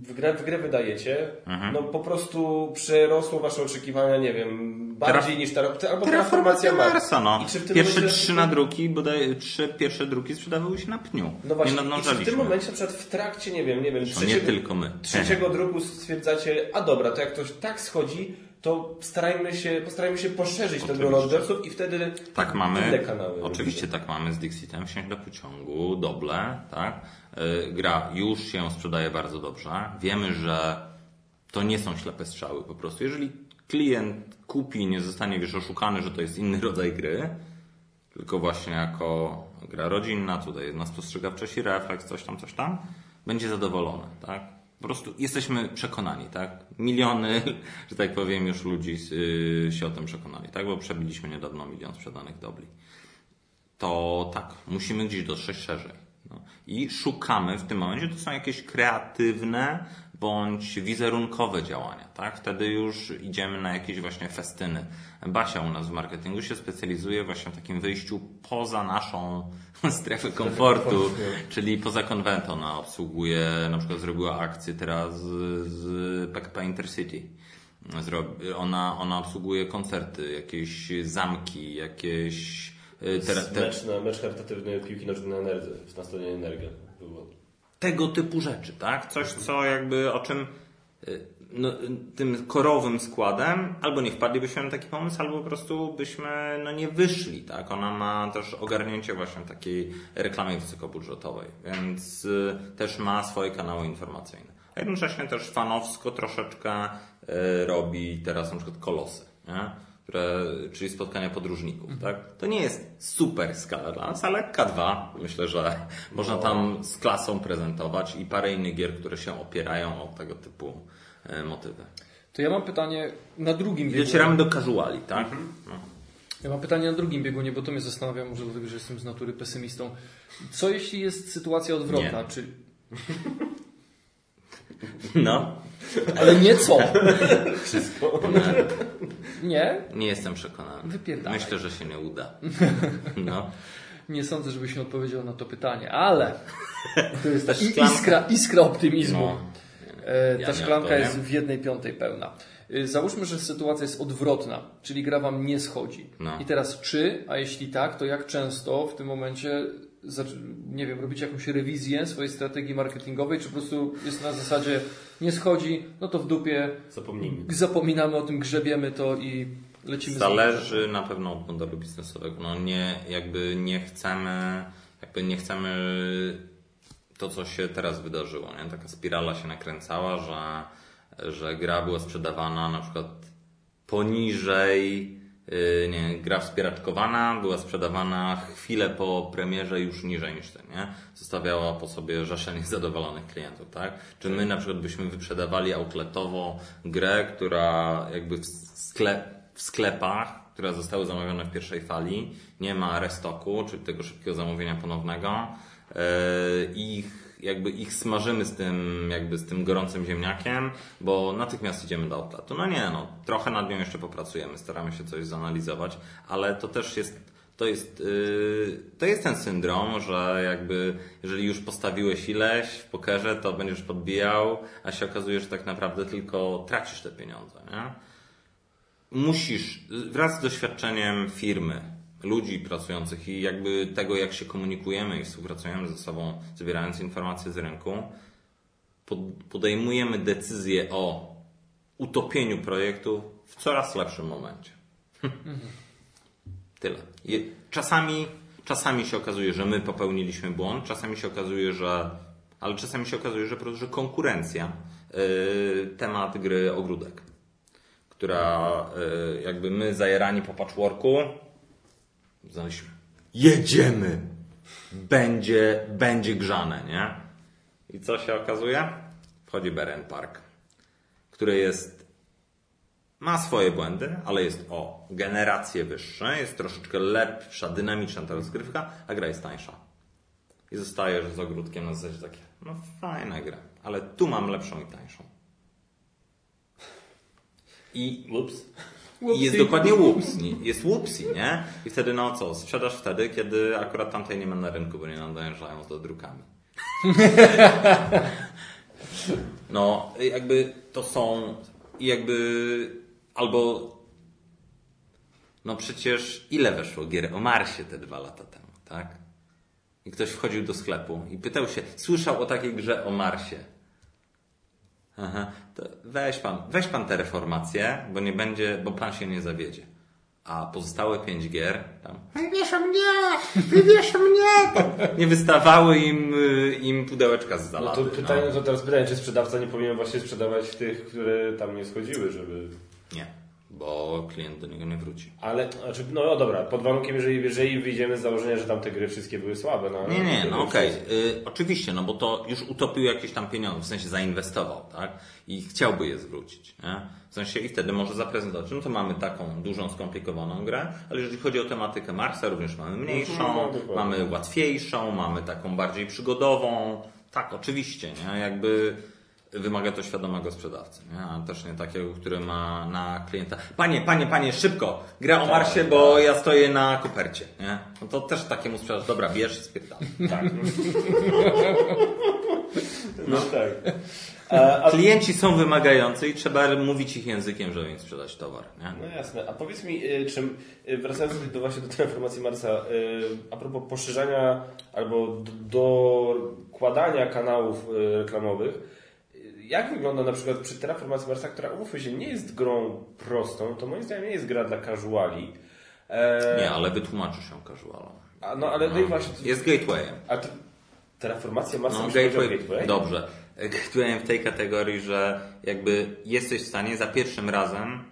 w grę, w grę wydajecie, Mhm. no po prostu przerosło Wasze oczekiwania, nie wiem, bardziej niż ta, albo transformacja Terraformacja. Marsa, no. Pierwsze momencie- trzy nadruki, bodaj trzy pierwsze druki sprzedawały się na pniu. No właśnie, nie i w tym momencie na przykład w trakcie, nie wiem, nie wiem, To nie tylko my. trzeciego druku stwierdzacie, a dobra, to jak to tak schodzi, to starajmy się, postarajmy się poszerzyć ten grono Oczywiście. odbiorców i wtedy Tak mamy. inne kanały. Oczywiście tak mamy z Dixitem, wsiąść do pociągu, doble, tak. Yy, Gra już się sprzedaje bardzo dobrze. Wiemy, że to nie są ślepe strzały po prostu. Jeżeli klient kupi, nie zostanie wiesz oszukany, że to jest inny rodzaj gry, tylko właśnie jako gra rodzinna, tutaj jedna spostrzegawczość i refleks, coś tam, coś tam, będzie zadowolony, tak? Po prostu jesteśmy przekonani, tak? Miliony, że tak powiem, już ludzi yy, się o tym przekonali, tak? Bo przebiliśmy niedawno milion sprzedanych dobli. To tak, musimy gdzieś dotrzeć szerzej. No. I szukamy w tym momencie, to są jakieś kreatywne bądź wizerunkowe działania, tak? Wtedy już idziemy na jakieś właśnie festyny. Basia u nas w marketingu się specjalizuje właśnie w takim wyjściu poza naszą strefę komfortu, czyli poza konwent. Ona obsługuje, na przykład zrobiła akcję teraz z PKP Intercity. Ona, ona obsługuje koncerty, jakieś zamki, jakieś... Y, te, te... Mecz, na, mecz charytatywny piłki nożnej na Energy, na stadionie Energia było. Tego typu rzeczy, tak? Coś, co jakby, o czym y, no, tym korowym składem, albo nie wpadlibyśmy na taki pomysł, albo po prostu byśmy no, nie wyszli. Tak? Ona ma też ogarnięcie właśnie takiej reklamy wysokobudżetowej, więc y, też ma swoje kanały informacyjne. A jednocześnie też fanowsko troszeczkę y, robi teraz na przykład kolosy. Nie? Które, czyli spotkania podróżników. Tak? To nie jest super skala dla nas, ale K2 myślę, że można tam z klasą prezentować i parę innych gier, które się opierają o tego typu E, motywy. To ja mam pytanie na drugim biegunie. Docieramy do casuali, tak? Mhm. No. Ja mam pytanie na drugim biegunie, bo to mnie zastanawia, może dlatego, że jestem z natury pesymistą. Co jeśli jest sytuacja odwrotna? Nie. Czy... No. Ale nie co? Wszystko. Nie? Nie jestem przekonany. Wypierdalaj. Myślę, że się nie uda. No. Nie sądzę, żebyś mi odpowiedział na to pytanie, ale to jest ta iskra, iskra optymizmu. No. E, ta ja szklanka jest w jednej piątej pełna. E, załóżmy, że sytuacja jest odwrotna, czyli gra Wam nie schodzi. No. I teraz czy, a jeśli tak, to jak często w tym momencie nie wiem, robicie jakąś rewizję swojej strategii marketingowej, czy po prostu jest na zasadzie nie schodzi, no to w dupie Zapomnijmy. zapominamy o tym, grzebiemy to i lecimy Zależy na pewno od modelu biznesowego. No nie, jakby nie chcemy, jakby nie chcemy to, co się teraz wydarzyło. Nie? Taka spirala się nakręcała, że, że gra była sprzedawana na przykład poniżej, nie, gra wspieraczkowana była sprzedawana chwilę po premierze już niżej niż ten, nie? Zostawiała po sobie rzesze niezadowolonych klientów, tak? Czy my na przykład byśmy wyprzedawali outletowo grę, która jakby w, sklep, w sklepach, które zostały zamawiane w pierwszej fali, nie ma restoku, czyli tego szybkiego zamówienia ponownego, E, ich jakby ich smażymy z tym, jakby z tym gorącym ziemniakiem, bo natychmiast idziemy do outletu. No nie, no, trochę nad nią jeszcze popracujemy, staramy się coś zanalizować, ale to też jest, to jest, yy, to jest ten syndrom, że jakby, jeżeli już postawiłeś ileś w pokerze, to będziesz podbijał, a się okazuje, że tak naprawdę tylko tracisz te pieniądze, nie? Musisz, wraz z doświadczeniem firmy, ludzi pracujących i jakby tego, jak się komunikujemy i współpracujemy ze sobą, zbierając informacje z rynku, podejmujemy decyzję o utopieniu projektu w coraz lepszym momencie. Tyle. Czasami, czasami się okazuje, że my popełniliśmy błąd, czasami się okazuje, że ale czasami się okazuje, że, że konkurencja, yy, temat gry ogródek, która yy, jakby my zajerani po patchworku znaleźliśmy. Jedziemy! Będzie, będzie grzane, nie? I co się okazuje? Wchodzi Beren Park, który jest ma swoje błędy, ale jest o generację wyższe, jest troszeczkę lepsza, dynamiczna ta rozgrywka, a gra jest tańsza. I zostajesz z ogródkiem na zasadzie takie, no fajna gra, ale tu mam lepszą i tańszą. I ups. I jest dokładnie whoops. Jest whoopsi, nie? I wtedy no co? Sprzedasz wtedy, kiedy akurat tamtej nie ma na rynku, bo nie nadążają do drukami. No, jakby to są jakby albo no przecież ile weszło gier o Marsie te dwa lata temu, tak? I ktoś wchodził do sklepu i pytał się, słyszał o takiej grze o Marsie. Aha, to weź pan, weź pan tę reformację, bo nie będzie, bo pan się nie zawiedzie. A pozostałe pięć gier tam wybierz mnie! Wybierz mnie! Tam nie wystawały im, y, im pudełeczka z zalady. No to pytanie, no. to teraz pytanie, czy sprzedawca nie powinien właśnie sprzedawać tych, które tam nie schodziły, żeby... Nie. Bo klient do niego nie wróci. Ale, znaczy, no, no dobra, pod warunkiem, jeżeli, jeżeli wyjdziemy z założenia, że tam te gry wszystkie były słabe. No, Nie, nie, no okej. Y, oczywiście, no bo to już utopił jakieś tam pieniądze, w sensie zainwestował, tak? I chciałby je zwrócić, nie? W sensie i wtedy może zaprezentować. No to mamy taką dużą, skomplikowaną grę, ale jeżeli chodzi o tematykę Marsa, również mamy mniejszą, Mhm, no, dokładnie. mamy łatwiejszą, mamy taką bardziej przygodową. Tak, oczywiście, nie? Jakby wymaga to świadomego sprzedawcy, nie? A też nie takiego, który ma na klienta. Panie, panie, panie, szybko! Gra o Marsie, bo ja stoję na kopercie, nie? No to też takiemu sprzedawcy, dobra, bierz i spierdalaj. Tak. No tak. A, a, Klienci są wymagający i trzeba mówić ich językiem, żeby im sprzedać towar. Nie? no jasne. A powiedz mi, y, czym, y, wracając do, właśnie do transformacji Marsa, y, a propos poszerzania albo dokładania kanałów reklamowych, jak wygląda na przykład przy Terraformacji Marsa, która umówmy się, nie jest grą prostą, to moim zdaniem nie jest gra dla casuali. E, Nie, ale wytłumaczy się casualom. A, no ale no i właśnie. Jest gatewayem. A to, Terraformacja Marsa No, gateway, gateway? dobrze. Gatewayem w tej kategorii, że jakby jesteś w stanie za pierwszym razem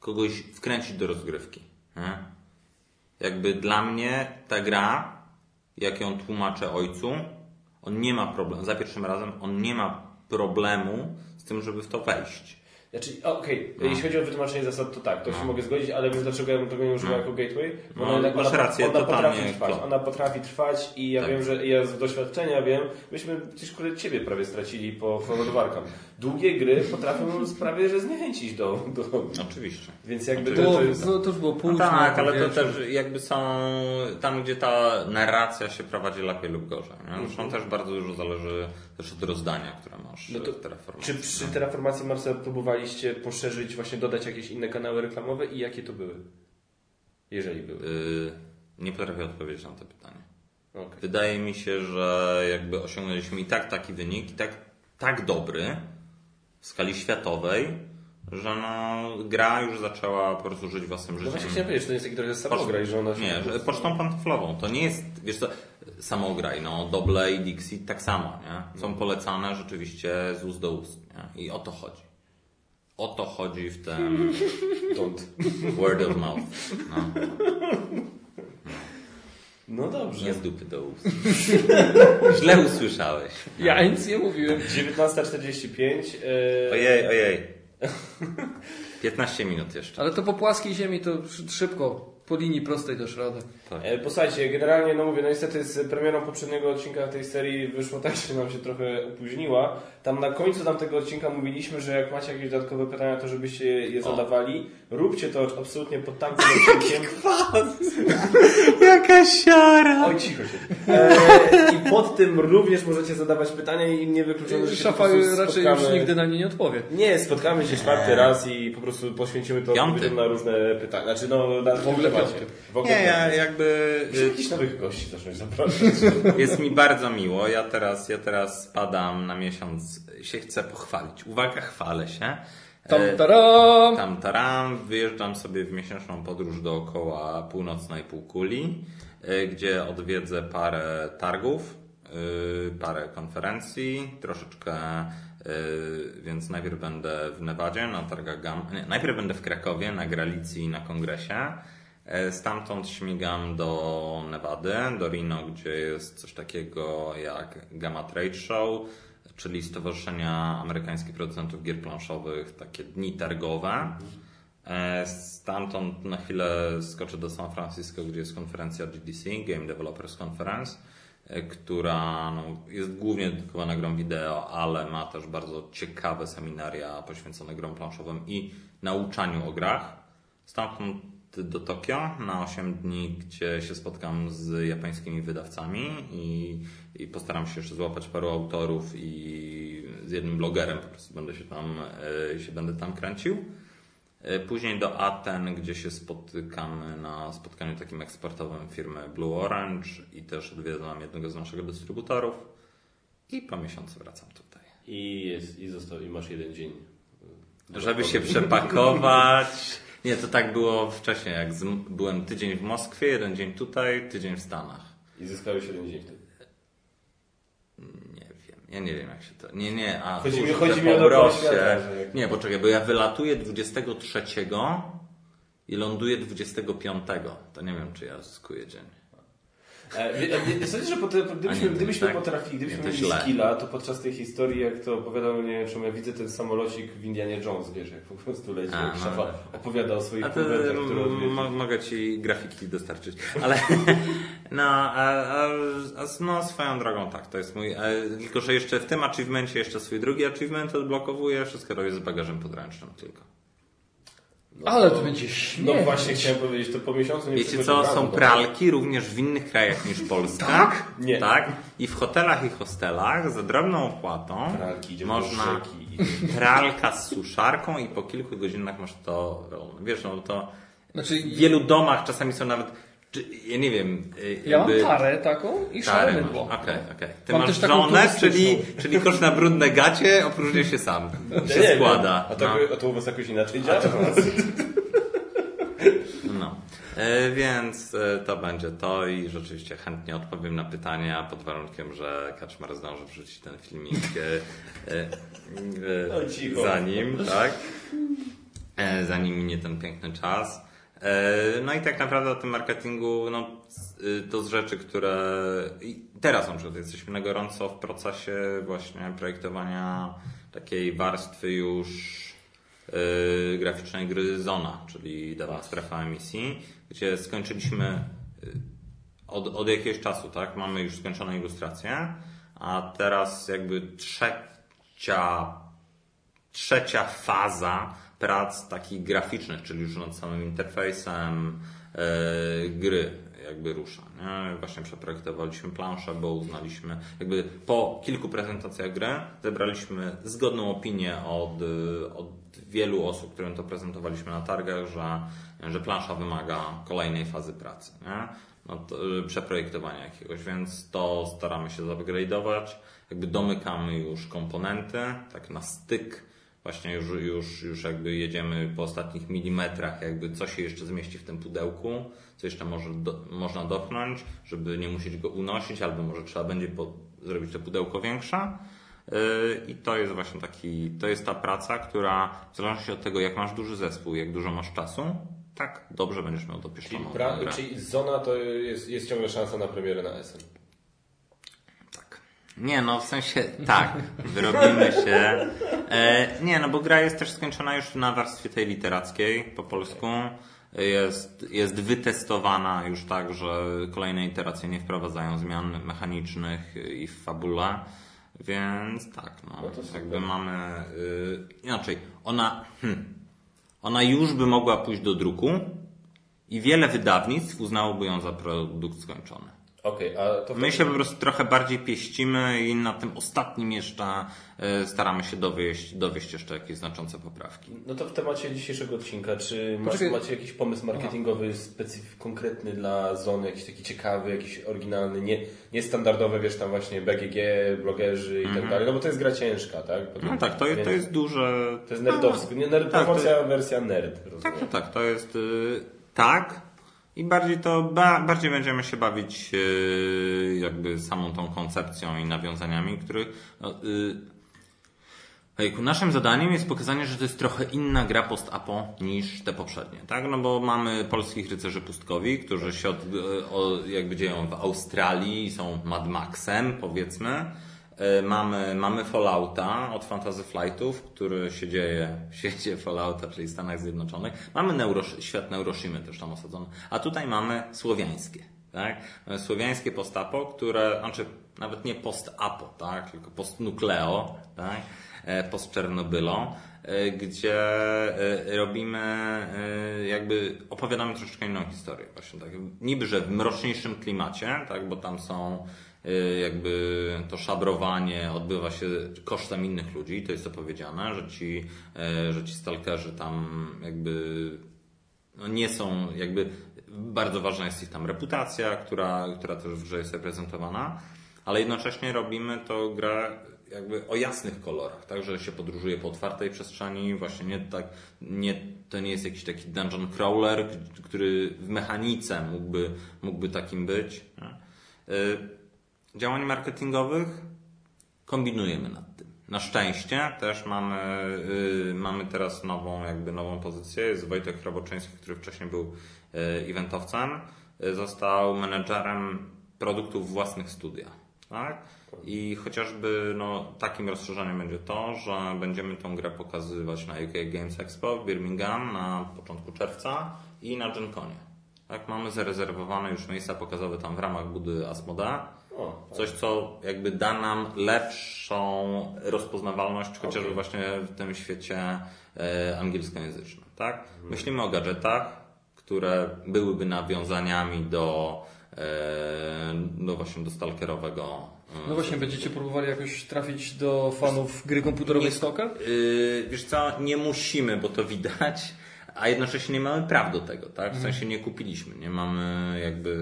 kogoś wkręcić do rozgrywki. Nie? Jakby dla mnie ta gra, jak ją tłumaczę ojcu, on nie ma problemu, za pierwszym razem on nie ma problemu z tym, żeby w to wejść. Znaczy, okej, No. jeśli chodzi o wytłumaczenie zasad, to tak, to się mogę zgodzić, ale wiesz dlaczego ja bym tego nie używał jako gateway? Bo No, ona, masz rację, ona potrafi trwać, to. ona potrafi trwać i ja Tak. wiem, że ja z doświadczenia wiem, myśmy kurde ciebie prawie stracili po Forward Warcam. Długie gry potrafią prawie, że zniechęcić do, do Oczywiście. więc jakby to, Było, to jest... no, to już było pół No tak, ale to też jakby są tam, gdzie ta narracja się prowadzi lepiej lub gorzej. Nie? Zresztą też bardzo dużo zależy też od rozdania, które masz No to w Terraformacji. Czy przy Terraformacji Marsa próbowaliście poszerzyć, właśnie dodać jakieś inne kanały reklamowe i jakie to były? Jeżeli były. Y, nie potrafię odpowiedzieć na to pytanie. Okej. Wydaje mi się, że jakby osiągnęliśmy i tak taki wynik, i tak, tak dobry w skali światowej, że no, gra już zaczęła po prostu żyć własnym No życiem. właśnie chciałem powiedzieć, że to jest taki trochę samograj, że ona się... Nie, że pocztą pantoflową. To nie jest, wiesz co, samograj, no, Doble i Dixie tak samo, nie? Są polecane rzeczywiście z ust do ust, nie? I o to chodzi. O to chodzi w tym Don't. word of mouth. No, No dobrze. nie z dupy do ust. Źle usłyszałeś. Ja nic nie mówiłem. 19.45. e, Ojej, ojej. 15 minut jeszcze. Ale to po płaskiej ziemi to szy- szybko, po linii prostej dasz radę. e, Posłuchajcie, generalnie, no mówię, no niestety z premierą poprzedniego odcinka tej serii wyszło tak, że nam się trochę opóźniła. Tam na końcu tamtego odcinka mówiliśmy, że jak macie jakieś dodatkowe pytania, to żebyście je zadawali. Róbcie to absolutnie pod tamtym odcinkiem. Jaka siara! Oj, cicho się. E, I pod tym również możecie zadawać pytania i nie wykluczone, że się Szafa po prostu raczej już spotkamy- nigdy na nie nie odpowie. Nie, spotkamy się czwarty raz i po prostu poświęcimy to Piąty. odpowiedziom na różne pytania. Znaczy, no, na w ogóle macie. W ogóle Nie, ja jakby... Muszę jakichś nowych gości zacząć zapraszać. Jest mi bardzo miło. Ja teraz, ja teraz spadam na miesiąc, się chcę pochwalić. Uwaga, chwalę się. Tam E, taram! Tam taram, wyjeżdżam sobie w miesięczną podróż dookoła północnej półkuli, e, gdzie odwiedzę parę targów, e, parę konferencji, troszeczkę, więc najpierw będę w Nevadzie na targach GAM, nie, najpierw będę w Krakowie na Gralicji na kongresie, Stamtąd śmigam do Nevady, do Reno, gdzie jest coś takiego jak Gamma Trade Show, czyli Stowarzyszenia Amerykańskich Producentów Gier Planszowych, takie dni targowe. E, Stamtąd na chwilę skoczę do San Francisco, gdzie jest konferencja GDC, Game Developers Conference, e, która no, jest głównie dedykowana grom wideo, ale ma też bardzo ciekawe seminaria poświęcone grom planszowym i nauczaniu o grach. Stamtąd do Tokio na 8 dni, gdzie się spotkam z japońskimi wydawcami i, i postaram się jeszcze złapać paru autorów i z jednym blogerem po prostu będę się tam, e, się będę tam kręcił. E, Później do Aten, gdzie się spotykamy na spotkaniu takim eksportowym firmy Blue Orange i też odwiedzam jednego z naszych dystrybutorów. I po miesiącu wracam tutaj. I, jest, i, został, I masz jeden dzień. Żeby się przepakować. Nie, to tak było wcześniej, jak z, byłem tydzień w Moskwie, jeden dzień tutaj, tydzień w Stanach. I zyskałeś jeden dzień wtedy. Nie wiem, ja nie wiem jak się to... Nie, nie, a Chodzi mi- chodzi mi o że jak- Nie, poczekaj, bo ja wylatuję 23 i ląduje 25. To nie wiem, czy ja zyskuję dzień. E, wie- e, wie- Sądzę, że gdybyśmy, nie, gdybyśmy tak? potrafili, gdybyśmy Nie, mieli skilla, to podczas tej historii, jak to opowiadał, nie wiem, czemu ja widzę ten samolocik w Indianie Jones, wiesz, jak po prostu leci, A, jak no. szafa opowiada o swoich konwentach, które mogę ci grafiki dostarczyć. Ale no, a, no swoją drogą tak, to jest mój. E, tylko, że jeszcze w tym achievemencie jeszcze swój drugi achievement odblokowuję, wszystko robię z bagażem podręcznym tylko. No Ale to będzie śmieszne. No właśnie chciałem powiedzieć, to po miesiącu nie Wiecie co, są pralki również w innych krajach niż Polska. Tak? Nie. Tak. I w hotelach i hostelach za drobną opłatą Pralki, można pralka z suszarką i po kilku godzinach masz to. Wiesz, no to Znaczy, w wielu domach czasami są nawet, czy, ja nie wiem, y, ja mam jakby- tarę taką i szare mydło. Okej, okej. Ty Mam masz żonę, czyli, czyli kosz na brudne gacie opróżnia się sam. Się nie składa. A to, no. a to u was jakoś inaczej działa? No. E, więc e, to będzie to i rzeczywiście chętnie odpowiem na pytania pod warunkiem, że Kaczmar zdąży wrzucić ten filmik e, e, e, No, zanim, tak? E, zanim minie ten piękny czas. E, no i tak naprawdę o tym marketingu, no y, to z rzeczy, które teraz na przykład jesteśmy na gorąco w procesie właśnie projektowania takiej warstwy już y, graficznej gry Zona, czyli dawna strefa emisji, gdzie skończyliśmy y, od, od jakiegoś czasu, tak? Mamy już skończone ilustracje, a teraz jakby trzecia, trzecia faza prac takich graficznych, czyli już nad samym interfejsem e, gry jakby rusza. Nie? Właśnie przeprojektowaliśmy planszę, bo uznaliśmy, jakby po kilku prezentacjach gry zebraliśmy zgodną opinię od, od wielu osób, którym to prezentowaliśmy na targach, że, że plansza wymaga kolejnej fazy pracy. Nie? Y, przeprojektowania jakiegoś, więc to staramy się zupgrade'ować. Jakby domykamy już komponenty, tak na styk Właśnie już, już, już jakby jedziemy po ostatnich milimetrach, jakby co się jeszcze zmieści w tym pudełku, co jeszcze może do, można dopchnąć, żeby nie musieć go unosić, albo może trzeba będzie po, zrobić to pudełko większe. Yy, I to jest właśnie taki, to jest ta praca, która w zależności od tego, jak masz duży zespół, jak dużo masz czasu, tak dobrze będziesz miał Czyli, dopieszczoną pra, grę. czyli Zona to jest, jest ciągle szansa na premierę na SN. Nie, no w sensie tak, wyrobimy się. E, nie, no bo gra jest też skończona już na warstwie tej literackiej po polsku. Jest, jest wytestowana już tak, że kolejne iteracje nie wprowadzają zmian mechanicznych i w fabule. Więc tak, no, No jakby mamy. Y, inaczej, ona, hmm, ona już by mogła pójść do druku i wiele wydawnictw uznałoby ją za produkt skończony. Okej, a to My się po prostu trochę bardziej pieścimy i na tym ostatnim jeszcze e, staramy się dowieść, dowieść jeszcze jakieś znaczące poprawki. No to w temacie dzisiejszego odcinka, czy masz, Poczekaj. macie jakiś pomysł marketingowy specyf- konkretny dla Zony, jakiś taki ciekawy, jakiś oryginalny, nie, niestandardowy, wiesz, tam właśnie BGG, blogerzy i tak dalej, no bo to jest gra ciężka, tak? No tak, to jest, to jest duże... To jest nerdowsko, nie, nerd, Tak, promocja, wersja nerd, Tak, rozumiem. tak, tak, to jest y, tak i bardziej to, ba, bardziej będziemy się bawić y, jakby samą tą koncepcją i nawiązaniami, których no, y, Ojejku, naszym zadaniem jest pokazanie, że to jest trochę inna gra post-apo niż te poprzednie, tak? No bo mamy polskich rycerzy pustkowi, którzy się od, o, jakby dzieją w Australii są Mad Maxem, powiedzmy. E, Mamy, mamy Fallouta od Fantasy Flightów, który się dzieje w świecie Fallouta, czyli Stanach Zjednoczonych. Mamy Neurosz, świat Neuroshimy też tam osadzony. A tutaj mamy słowiańskie, tak? Mamy Słowiańskie post-apo, które, znaczy nawet nie post-apo, tak? Tylko post-nukleo, tak? E, post-Czernobylo, e, gdzie e, robimy, e, jakby opowiadamy troszeczkę inną historię. Właśnie tak, niby, że w mroczniejszym klimacie, tak, bo tam są e, jakby to szabrowanie odbywa się kosztem innych ludzi, to jest opowiedziane, że ci, e, że ci stalkerzy tam jakby no nie są jakby bardzo ważna jest ich tam reputacja, która, która też w grze jest reprezentowana, ale jednocześnie robimy to grę jakby o jasnych kolorach, tak, że się podróżuje po otwartej przestrzeni, właśnie nie tak, nie, to nie jest jakiś taki dungeon crawler, który w mechanice mógłby, mógłby takim być. Nie? Działań marketingowych kombinujemy nad tym. na szczęście też mamy, y, mamy teraz nową, jakby nową pozycję. Jest Wojtek Roboczyński, który wcześniej był y, eventowcem. Y, został menedżerem produktów własnych studia. Tak? I chociażby no, takim rozszerzeniem będzie to, że będziemy tą grę pokazywać na UK Games Expo w Birmingham na początku czerwca i na Gen Conie. Tak, mamy zarezerwowane już miejsca pokazowe tam w ramach budy Asmoda. O, Coś, co jakby da nam lepszą rozpoznawalność, chociażby Okej. właśnie w tym świecie e, angielskojęzycznym. Tak? Myślimy o gadżetach, które byłyby nawiązaniami do, e, do właśnie do stalkerowego. e, No właśnie, będziecie próbowali jakoś trafić do fanów gry komputerowej Stalker? Yy, wiesz co, nie musimy, bo to widać, a jednocześnie nie mamy praw do tego, tak? W sensie nie kupiliśmy, nie mamy jakby...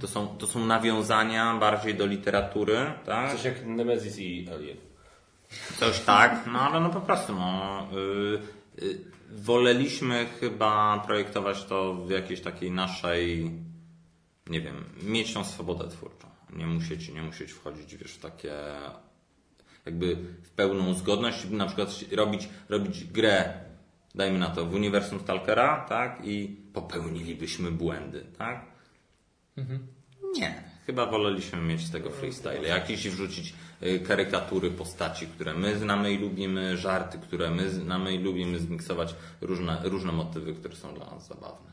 To są, to są nawiązania bardziej do literatury, tak? Coś jak Nemesis i Alien. Coś tak, no ale no po prostu, no... Yy, yy, woleliśmy chyba projektować to w jakiejś takiej naszej, nie wiem, mieć tą swobodę twórczą. Nie musieć, nie musieć wchodzić, wiesz, w takie jakby w pełną zgodność, na przykład robić, robić grę, dajmy na to, w uniwersum Stalkera, tak, i popełnilibyśmy błędy, tak? Nie. Chyba woleliśmy mieć z tego freestyle. Jakieś wrzucić y, karykatury postaci, które my znamy i lubimy, żarty, które my znamy i lubimy, zmiksować różne, różne motywy, które są dla nas zabawne.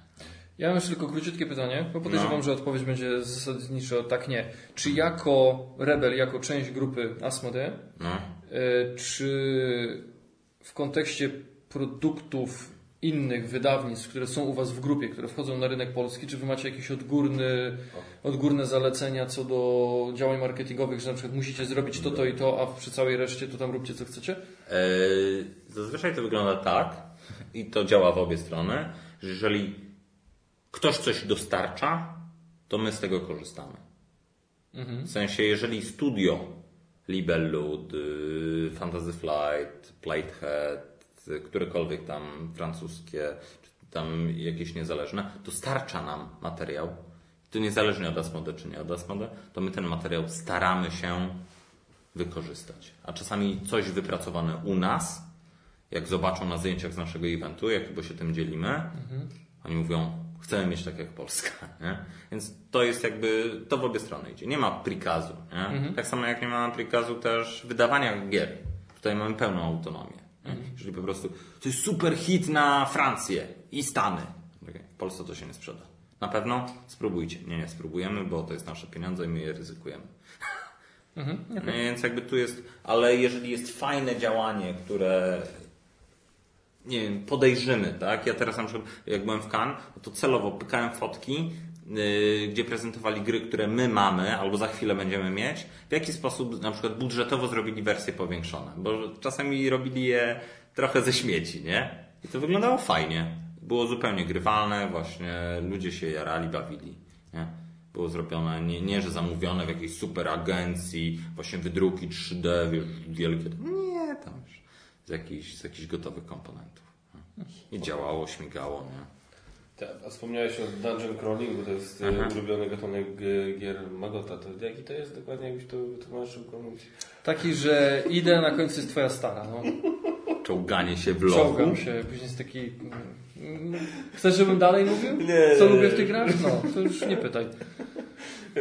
Ja mam jeszcze tylko króciutkie pytanie, bo podejrzewam, No. że odpowiedź będzie zasadniczo tak nie. Czy jako Rebel, jako część grupy Asmodee, No. e, czy w kontekście produktów innych wydawnictw, które są u Was w grupie, które wchodzą na rynek polski, czy Wy macie jakieś odgórny, odgórne zalecenia co do działań marketingowych, że na przykład musicie zrobić to, to i to, a przy całej reszcie to tam róbcie co chcecie? Eee, Zazwyczaj to wygląda tak i to działa w obie strony, że jeżeli ktoś coś dostarcza, to my z tego korzystamy. W sensie, jeżeli studio Libellud, y, Fantasy Flight, Platehead, którekolwiek tam francuskie, czy tam jakieś niezależne, dostarcza nam materiał, to niezależnie od Asmode czy nie od Asmode, to my ten materiał staramy się wykorzystać. A czasami coś wypracowane u nas, jak zobaczą na zdjęciach z naszego eventu, jak bo się tym dzielimy, oni mówią, chcemy mieć tak jak Polska. Nie? Więc to jest jakby, to w obie strony idzie. Nie ma prikazu. Nie? Tak samo jak nie ma prikazu też wydawania gier. Tutaj mamy pełną autonomię. Nie? Jeżeli po prostu to jest super hit na Francję i Stany. Okej, W Polsce to się nie sprzeda. Na pewno spróbujcie. Nie, nie spróbujemy, bo to jest nasze pieniądze i my je ryzykujemy. No Więc jakby tu jest, ale jeżeli jest fajne działanie, które nie wiem, podejrzymy, tak? Ja teraz na przykład, jak byłem w Cannes, to celowo pykałem fotki, gdzie prezentowali gry, które my mamy, albo za chwilę będziemy mieć, w jaki sposób na przykład budżetowo zrobili wersje powiększone, bo czasami robili je trochę ze śmieci, nie? I to wyglądało fajnie. Było zupełnie grywalne, właśnie ludzie się jarali, bawili, nie? Było zrobione, nie, nie że zamówione w jakiejś super agencji, właśnie wydruki 3D, wiesz, wielkie. Nie, tam z jakichś, z jakichś gotowych komponentów. I działało, śmigało, nie? Tak, a wspomniałeś o dungeon crawlingu, to jest e, Aha. ulubiony gatunek gier Magota. To jaki to jest dokładnie, jakbyś to wytłumaczył komuś? Taki, że idę, na końcu jest Twoja stara. No. Czołganie się w lochu. Czołgam się, później jest taki... mm, Chcesz, żebym dalej mówił? Nie, Co nie, lubię nie. w tych grach? No, to już nie pytaj.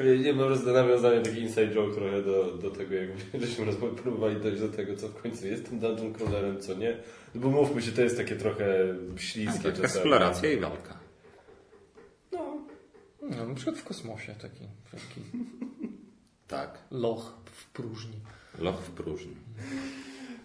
Nie, nie, po prostu nawiązanie taki inside joke trochę do, do tego, jak żeśmy rozmawiali, próbowali dojść do tego, co w końcu jest tym dungeon crawlerem, co nie. No bo mówmy się, to jest takie trochę śliskie Tak, czasami. eksploracja i walka. No, No, na przykład w kosmosie taki, taki Tak. loch w próżni. Loch w próżni.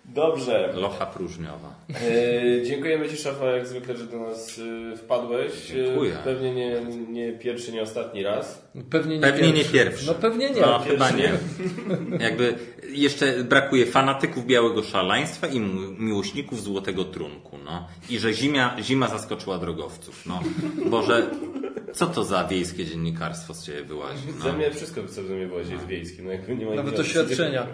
Dobrze. Locha próżniowa. E, dziękujemy Ci, Szafa, jak zwykle, że do nas e, wpadłeś. E, Dziękuję. Pewnie nie, nie pierwszy, nie ostatni raz. No, Pewnie nie Pewnie nie pierwszy. pierwszy. No pewnie nie. No, Pierwszy. chyba nie. Jakby jeszcze brakuje fanatyków białego szaleństwa i mi- miłośników złotego trunku, no. I że zima, zima zaskoczyła drogowców, no. Boże, co to za wiejskie dziennikarstwo z Ciebie wyłazi? Za No. mnie wszystko, co w mnie włazi jest wiejskie. No jakby nie ma Nawet oświadczenia.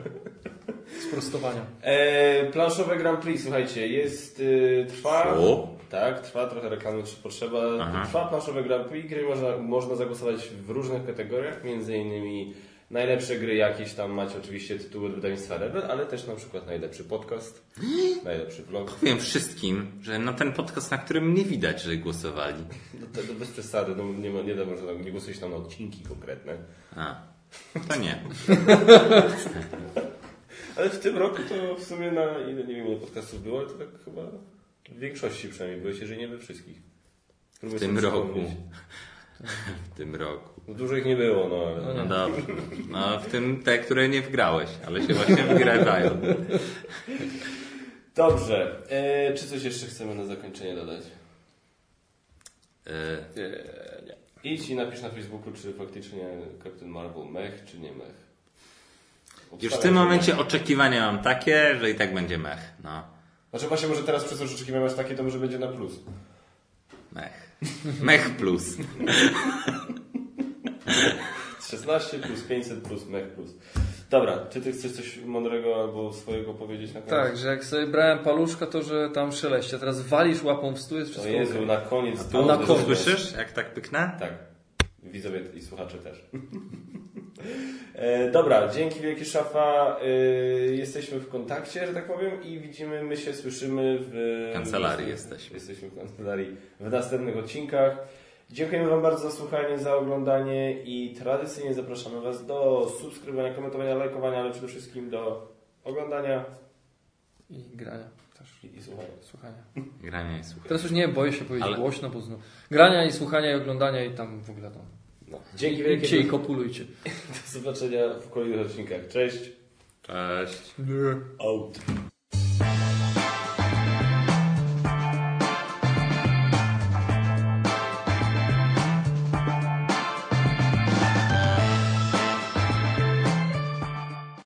Sprostowania. E, planszowe Grand Prix, słuchajcie, jest, e, trwa, Co? tak, trwa, trochę reklamy czy potrzeba, Aha. trwa planszowe Grand Prix, gdzie można, można zagłosować w różnych kategoriach, między innymi Najlepsze gry jakieś tam macie oczywiście tytuły od wydawnictwa Rebel, ale też na przykład najlepszy podcast, najlepszy vlog. Powiem wszystkim, że na ten podcast, na którym nie widać, że głosowali. No to, to bez przesady, no nie, ma, nie da może tam, nie głosujesz tam na odcinki konkretne. A, to nie. Ale w tym roku to w sumie na ile nie wiem ile podcastów było, ale to tak chyba w większości przynajmniej byłeś, jeżeli nie we wszystkich. Próbuję W tym roku. W tym roku. No, Dużo ich nie było, no ale... No dobrze. No w tym te, które nie wgrałeś, ale się właśnie wygrywają. Dobrze. E, czy coś jeszcze chcemy na zakończenie dodać? E, Nie, nie. Idź i napisz na Facebooku, czy faktycznie Captain Marvel mech, czy nie mech. Już w tym momencie oczekiwania mam takie, że i tak będzie mech. No, Znaczy właśnie może teraz przez to, że oczekiwania masz takie, to może będzie na plus. mech. Mech plus. 16 plus 500 plus mech plus. Dobra, czy ty chcesz coś mądrego albo swojego powiedzieć na koniec? Tak, że jak sobie brałem paluszka, to że tam szeleści, a teraz walisz łapą w stół, jest O wszystko Jezu, okej. na koniec A to na koniec. Słyszysz, jak tak pyknę? Tak. Widzowie i słuchacze też. e, dobra, dzięki wielkie szafa. E, jesteśmy w kontakcie, że tak powiem, i widzimy, my się słyszymy w Kancelarii w- jesteśmy. Jesteśmy w kancelarii w następnych odcinkach. Dziękujemy Wam bardzo za słuchanie, za oglądanie i tradycyjnie zapraszamy Was do subskrybowania, komentowania, lajkowania, ale przede wszystkim do oglądania I grania też. i, i słuchania. Słuchania. Grania i słuchania. Teraz już nie boję się powiedzieć Ale- głośno, bo znów. Grania i słuchania i oglądania i tam w ogóle tam. No. Dzięki wielkie. i kopulujcie. Do zobaczenia w kolejnych odcinkach. Cześć. Cześć. Out.